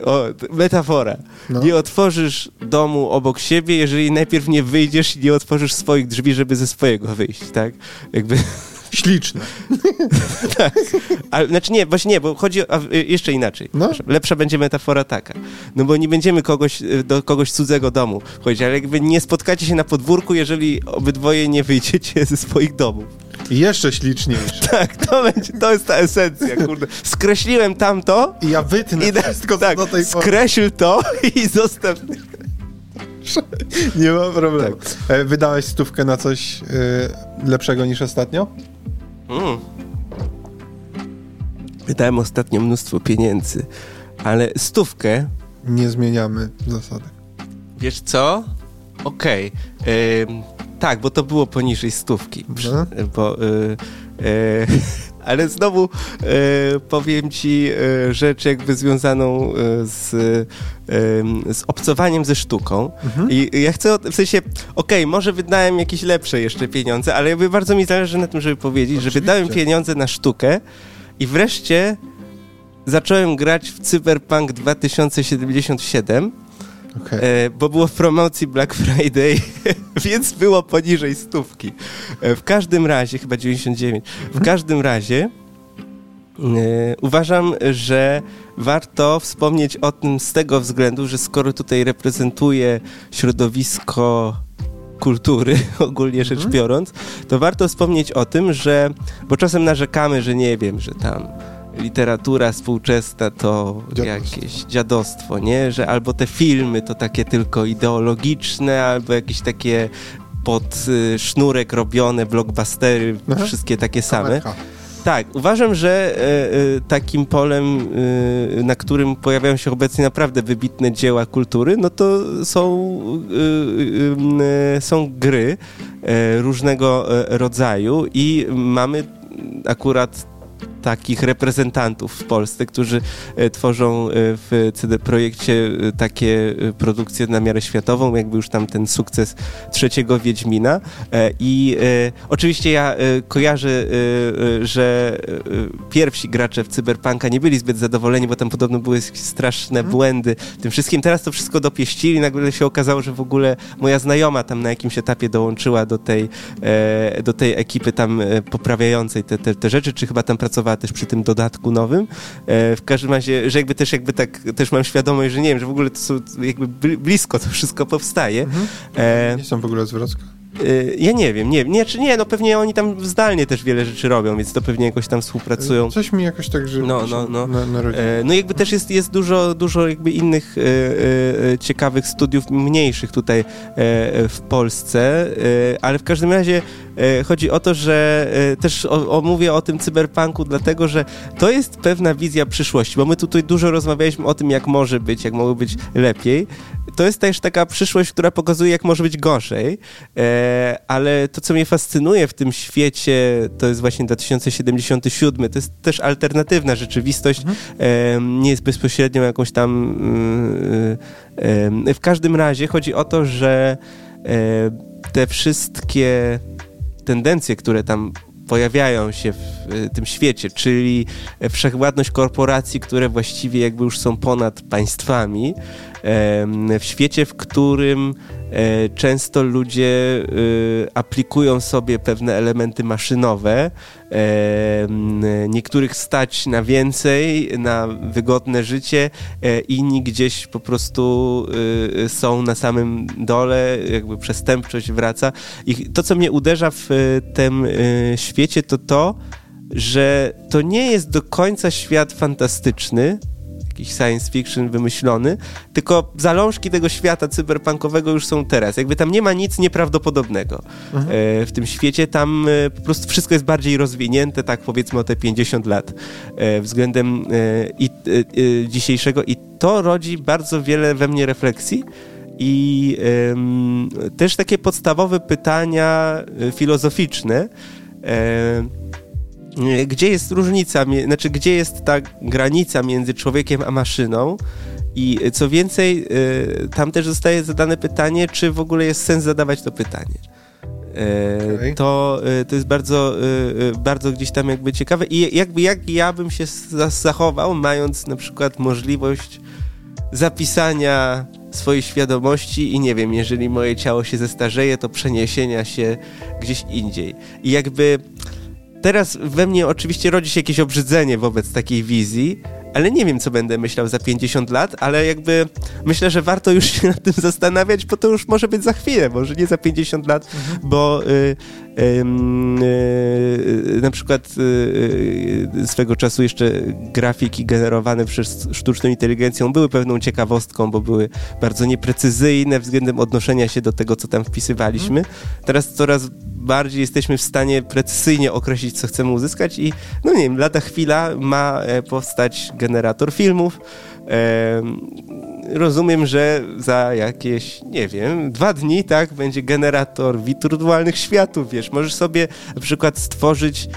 Y, o, metafora. No. Nie otworzysz domu obok siebie, jeżeli najpierw nie wyjdziesz i nie otworzysz swoich drzwi, żeby ze swojego wyjść, tak? Jakby... Śliczne. [LAUGHS] tak. Ale, znaczy nie, właśnie nie, bo chodzi o, jeszcze inaczej. No? Lepsza będzie metafora taka. No bo nie będziemy kogoś, y, do kogoś cudzego domu chodzić, ale jakby nie spotkacie się na podwórku, jeżeli obydwoje nie wyjdziecie [LAUGHS] ze swoich domów. I jeszcze śliczniejsze. [LAUGHS] tak, to, będzie, to jest ta esencja, kurde. Skreśliłem tamto. I ja wytnę i wszystko, tak, do tej pory. Skreśl to [LAUGHS] i zostaw... [LAUGHS] Nie ma problemu. Tak. E, wydałeś stówkę na coś y, lepszego niż ostatnio? Mm. Wydałem ostatnio mnóstwo pieniędzy, ale stówkę... Nie zmieniamy zasady. Wiesz co? Okej. Okay. Tak, bo to było poniżej stówki. No. Bo, y, y, [LAUGHS] ale znowu y, powiem ci y, rzecz jakby związaną y, z, z obcowaniem ze sztuką. Mhm. I ja chcę, w sensie, okej, okay, może wydałem jakieś lepsze jeszcze pieniądze, ale jakby bardzo mi zależy na tym, żeby powiedzieć, Oczywiście. że wydałem pieniądze na sztukę i wreszcie zacząłem grać w Cyberpunk 2077 Okay. E, bo było w promocji Black Friday, [LAUGHS] więc było poniżej stówki. E, w każdym razie, chyba 99, w każdym razie e, uważam, że warto wspomnieć o tym z tego względu, że skoro tutaj reprezentuję środowisko kultury, [LAUGHS] ogólnie rzecz mhm. biorąc, to warto wspomnieć o tym, że, bo czasem narzekamy, że nie wiem, że tam literatura współczesna to dziadostwo. jakieś dziadostwo, nie? Że albo te filmy to takie tylko ideologiczne, albo jakieś takie pod y, sznurek robione blockbustery, Aha. wszystkie takie same. Tak, uważam, że y, y, takim polem, y, na którym pojawiają się obecnie naprawdę wybitne dzieła kultury, no to są, są gry różnego rodzaju i mamy akurat takich reprezentantów w Polsce, którzy e, tworzą e, w CD Projekcie e, takie produkcje na miarę światową, jakby już tam ten sukces trzeciego Wiedźmina. I oczywiście ja kojarzę, że pierwsi gracze w Cyberpunka nie byli zbyt zadowoleni, bo tam podobno były straszne mhm. błędy tym wszystkim. Teraz to wszystko dopieścili, nagle się okazało, że w ogóle moja znajoma tam na jakimś etapie dołączyła do tej, do tej ekipy tam poprawiającej te, te, te rzeczy, czy chyba tam pracowała też przy tym dodatku nowym. E, w każdym razie, że jakby też jakby tak, też mam świadomość, że nie wiem, że w ogóle to są jakby blisko to wszystko powstaje. Mhm. E, nie są w ogóle z Wrocka? Y, ja nie wiem, nie, nie, czy nie, no pewnie oni tam zdalnie też wiele rzeczy robią, więc to pewnie jakoś tam współpracują. Coś mi jakoś tak, że no, no, no. Na, na e, no jakby też jest, jest dużo, dużo jakby innych ciekawych studiów mniejszych tutaj w Polsce, ale w każdym razie chodzi o to, że też o, o, mówię o tym cyberpunku, dlatego, że to jest pewna wizja przyszłości, bo my tutaj dużo rozmawialiśmy o tym, jak może być, jak mogło być lepiej. To jest też taka przyszłość, która pokazuje, jak może być gorzej, e, ale to, co mnie fascynuje w tym świecie, to jest właśnie 2077, to jest też alternatywna rzeczywistość, mhm. nie jest bezpośrednią jakąś tam... w każdym razie chodzi o to, że te wszystkie tendencje, które tam pojawiają się w tym świecie, czyli wszechwładność korporacji, które właściwie jakby już są ponad państwami, w świecie, w którym e, często ludzie e, aplikują sobie pewne elementy maszynowe, niektórych stać na więcej, na wygodne życie, e, inni gdzieś po prostu są na samym dole, jakby przestępczość wraca. I to, co mnie uderza w tym świecie, to to, że to nie jest do końca świat fantastyczny, jakiś science fiction wymyślony, tylko zalążki tego świata cyberpunkowego już są teraz. Jakby tam nie ma nic nieprawdopodobnego mhm. e, w tym świecie. Tam e, po prostu wszystko jest bardziej rozwinięte, tak powiedzmy o te 50 lat e, względem i, dzisiejszego i to rodzi bardzo wiele we mnie refleksji i też takie podstawowe pytania filozoficzne gdzie jest różnica, znaczy gdzie jest ta granica między człowiekiem a maszyną. I co więcej, y, tam też zostaje zadane pytanie, czy w ogóle jest sens zadawać to pytanie. Okay. To, to jest bardzo, bardzo gdzieś tam jakby ciekawe i jakby jak ja bym się zachował, mając na przykład możliwość zapisania swojej świadomości i nie wiem, jeżeli moje ciało się zestarzeje, to przeniesienia się gdzieś indziej. I jakby teraz we mnie oczywiście rodzi się jakieś obrzydzenie wobec takiej wizji, ale nie wiem, co będę myślał za 50 lat, ale jakby myślę, że warto już się nad tym zastanawiać, bo to już może być za chwilę, może nie za 50 lat, mhm. bo y, na przykład y, swego czasu jeszcze grafiki generowane przez sztuczną inteligencją były pewną ciekawostką, bo były bardzo nieprecyzyjne względem odnoszenia się do tego, co tam wpisywaliśmy. Mhm. Teraz coraz bardziej jesteśmy w stanie precyzyjnie określić, co chcemy uzyskać i no nie wiem, lada chwila ma e, powstać generator filmów. Rozumiem, że za jakieś, nie wiem, dwa dni, tak, będzie generator wirtualnych światów, wiesz, możesz sobie na przykład stworzyć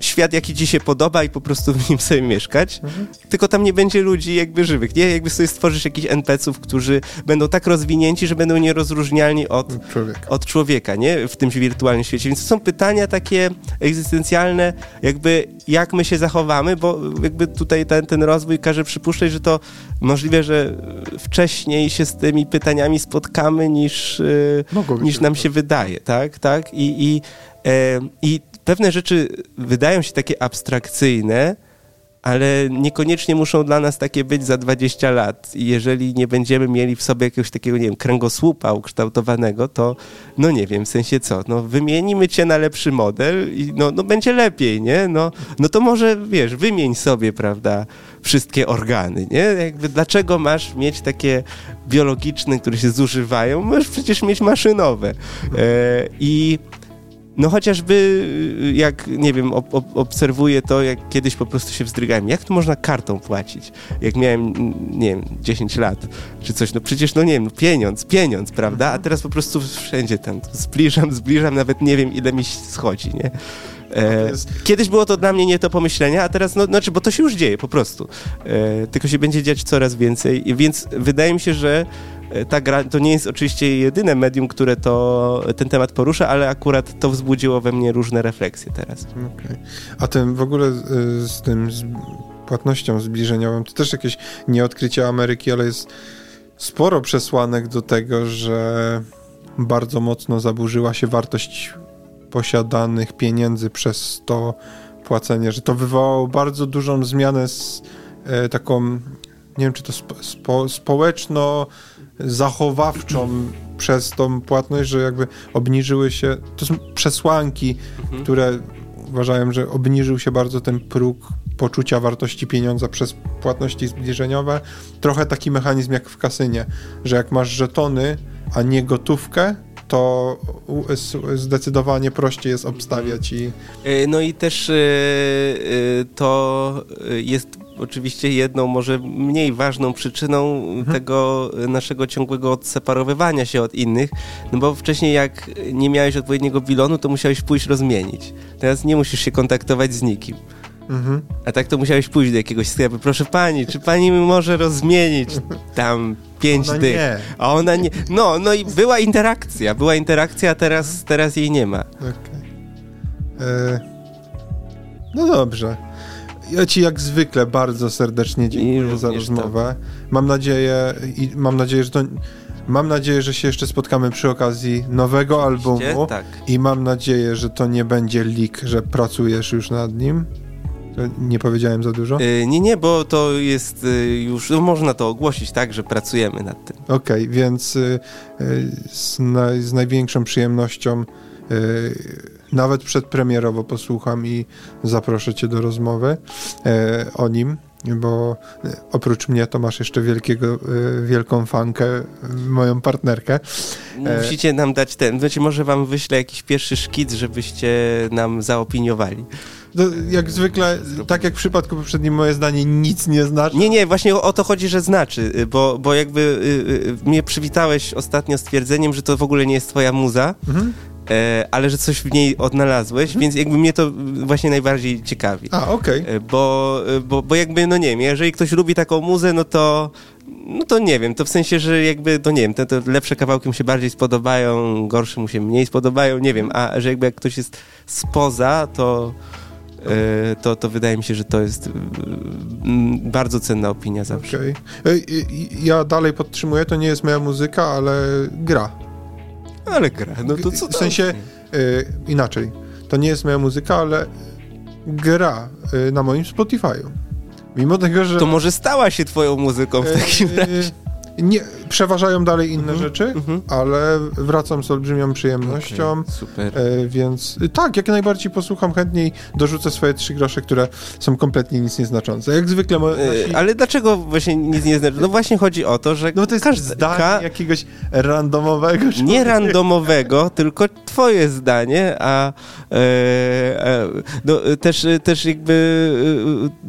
świat, jaki ci się podoba i po prostu w nim sobie mieszkać, mhm. tylko tam nie będzie ludzi jakby żywych, nie? Jakby sobie stworzysz jakichś NPC-ów, którzy będą tak rozwinięci, że będą nierozróżnialni od, człowieka. od człowieka, nie? W tym wirtualnym świecie. Więc to są pytania takie egzystencjalne, jakby jak my się zachowamy, bo jakby tutaj ten, ten rozwój każe przypuszczać, że to możliwe, że wcześniej się z tymi pytaniami spotkamy niż, niż nam się wydaje, tak? tak? I, i, i pewne rzeczy wydają się takie abstrakcyjne, ale niekoniecznie muszą dla nas takie być za 20 lat. I jeżeli nie będziemy mieli w sobie jakiegoś takiego, nie wiem, kręgosłupa ukształtowanego, to no nie wiem, w sensie co, no wymienimy cię na lepszy model i no, no będzie lepiej, nie? No, no to może, wiesz, wymień sobie, prawda, wszystkie organy, nie? Jakby dlaczego masz mieć takie biologiczne, które się zużywają? Możesz przecież mieć maszynowe. E, I no chociażby y, jak, nie wiem, ob, ob, obserwuję to, jak kiedyś po prostu się wzdrygałem. Jak to można kartą płacić? Jak miałem, nie wiem, 10 lat czy coś. No przecież, no nie wiem, pieniądz, pieniądz, prawda? A teraz po prostu wszędzie tam zbliżam, zbliżam, nawet nie wiem, ile mi schodzi, nie? E, kiedyś było to dla mnie nie to pomyślenia, a teraz, no, znaczy, bo to się już dzieje po prostu. E, tylko się będzie dziać coraz więcej, więc wydaje mi się, że ta gra to nie jest oczywiście jedyne medium, które to, ten temat porusza, ale akurat to wzbudziło we mnie różne refleksje teraz. Okay. A ten w ogóle z, y, z tym z płatnością zbliżeniową, to też jakieś nieodkrycie Ameryki, ale jest sporo przesłanek do tego, że bardzo mocno zaburzyła się wartość posiadanych pieniędzy przez to płacenie, że to wywołało bardzo dużą zmianę z e, taką, nie wiem czy to spo, spo, społeczno zachowawczą przez tą płatność, że jakby obniżyły się, to są przesłanki, mhm. które uważają, że obniżył się bardzo ten próg poczucia wartości pieniądza przez płatności zbliżeniowe. Trochę taki mechanizm jak w kasynie, że jak masz żetony, a nie gotówkę, to zdecydowanie prościej jest obstawiać i... E, no i też e, e, to jest oczywiście jedną, może mniej ważną przyczyną mhm. tego naszego ciągłego odseparowywania się od innych, no bo wcześniej jak nie miałeś odpowiedniego bilonu, to musiałeś pójść rozmienić. Teraz nie musisz się kontaktować z nikim. Mhm. A tak to musiałeś pójść do jakiegoś sklepu. Proszę pani, czy pani mi może rozmienić tam pięć ona dych? Nie. A ona nie. No, no i była interakcja. Była interakcja, a teraz, teraz jej nie ma. Okay. E... No dobrze. Ja ci jak zwykle bardzo serdecznie dziękuję za rozmowę. Mam nadzieję i mam nadzieję, że to Mam nadzieję, że się jeszcze spotkamy przy okazji nowego albumu tak. i mam nadzieję, że to nie będzie leak, że pracujesz już nad nim. Nie powiedziałem za dużo? Yy, nie, nie, bo to jest yy, już, no można to ogłosić, tak, że pracujemy nad tym. Okej, okay, więc yy, z, na, z, największą przyjemnością nawet przedpremierowo posłucham i zaproszę cię do rozmowy o nim bo oprócz mnie to masz jeszcze wielkiego, wielką fankę, moją partnerkę. Musicie nam dać ten, znaczy może wam wyślę jakiś pierwszy szkic, żebyście nam zaopiniowali. No, jak zwykle, tak jak w przypadku poprzednim, moje zdanie nic nie znaczy. Nie, nie, właśnie o, o to chodzi, że znaczy, y, bo, bo jakby y, y, mnie przywitałeś ostatnio stwierdzeniem, że to w ogóle nie jest twoja muza, mhm. E, ale że coś w niej odnalazłeś, mhm. więc jakby mnie to właśnie najbardziej ciekawi. A, okej. Okay. E, bo, e, bo, bo jakby, no nie wiem, jeżeli ktoś lubi taką muzę, no to no to nie wiem, to w sensie, że jakby, to nie wiem, te, te lepsze kawałki mu się bardziej spodobają, gorsze mu się mniej spodobają, nie wiem, a że jakby jak ktoś jest spoza, to to, to wydaje mi się, że to jest bardzo cenna opinia zawsze. Okay. Ja dalej podtrzymuję, to nie jest moja muzyka, ale gra. Ale gra, no to co W sensie y, inaczej. To nie jest moja muzyka, ale gra y, na moim Spotify'u. Mimo tego, że... To może stała się twoją muzyką w takim razie. Nie, przeważają dalej inne -hmm, rzeczy, -hmm. ale wracam z olbrzymią przyjemnością. Okay, super. E, więc tak, jak najbardziej posłucham chętniej, dorzucę swoje trzy grosze, które są kompletnie nic nieznaczące. Jak zwykle. Nasi... E, ale dlaczego właśnie nic nie znaczy? No właśnie chodzi o to, że. No to jest każdy zdanie ka... jakiegoś randomowego. Nie randomowego, tylko twoje zdanie, a e, e, no, też, też jakby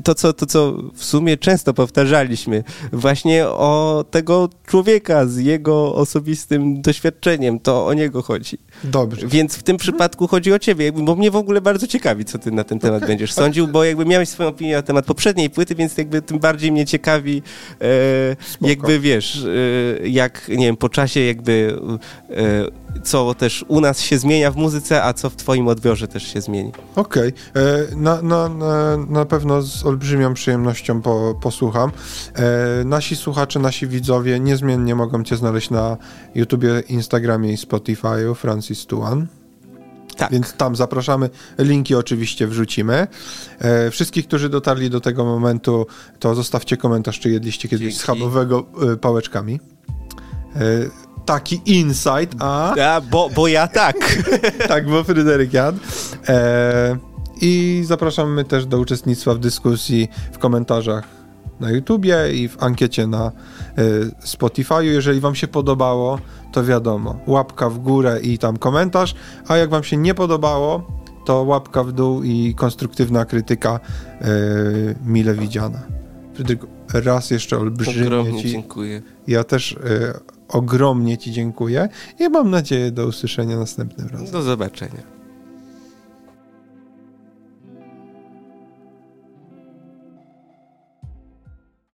to co, to, co w sumie często powtarzaliśmy, właśnie o tego człowieka z jego osobistym doświadczeniem. To o niego chodzi. Dobrze. Więc w tym przypadku chodzi o ciebie, bo mnie w ogóle bardzo ciekawi, co ty na ten temat okay. będziesz sądził, bo jakby miałeś swoją opinię na temat poprzedniej płyty, więc jakby tym bardziej mnie ciekawi, e, jakby wiesz, e, jak, nie wiem, po czasie jakby e, co też u nas się zmienia w muzyce, a co w twoim odbiorze też się zmieni. Okej. Okay. E, na, na, na, na pewno z olbrzymią przyjemnością po, posłucham. E, nasi słuchacze, nasi widzowie niezmiennie mogą cię znaleźć na YouTubie, Instagramie i Spotify'u Francis Tuan. Tak. Więc tam zapraszamy. Linki oczywiście wrzucimy. E, wszystkich, którzy dotarli do tego momentu, to zostawcie komentarz, czy jedliście kiedyś Dzięki. schabowego e, pałeczkami. E, taki insight, a... Ja, bo, bo ja tak. [LAUGHS] tak, bo Fryderyk jadł. E, I zapraszamy też do uczestnictwa w dyskusji w komentarzach na YouTubie i w ankiecie na y, Spotify'u. Jeżeli wam się podobało, to wiadomo, łapka w górę i tam komentarz, a jak wam się nie podobało, to łapka w dół i konstruktywna krytyka y, mile widziana. Fryderyk, raz jeszcze olbrzymie Ogromnie ci... dziękuję. Ja też y, ogromnie Ci dziękuję i mam nadzieję do usłyszenia następnym razem. Do zobaczenia.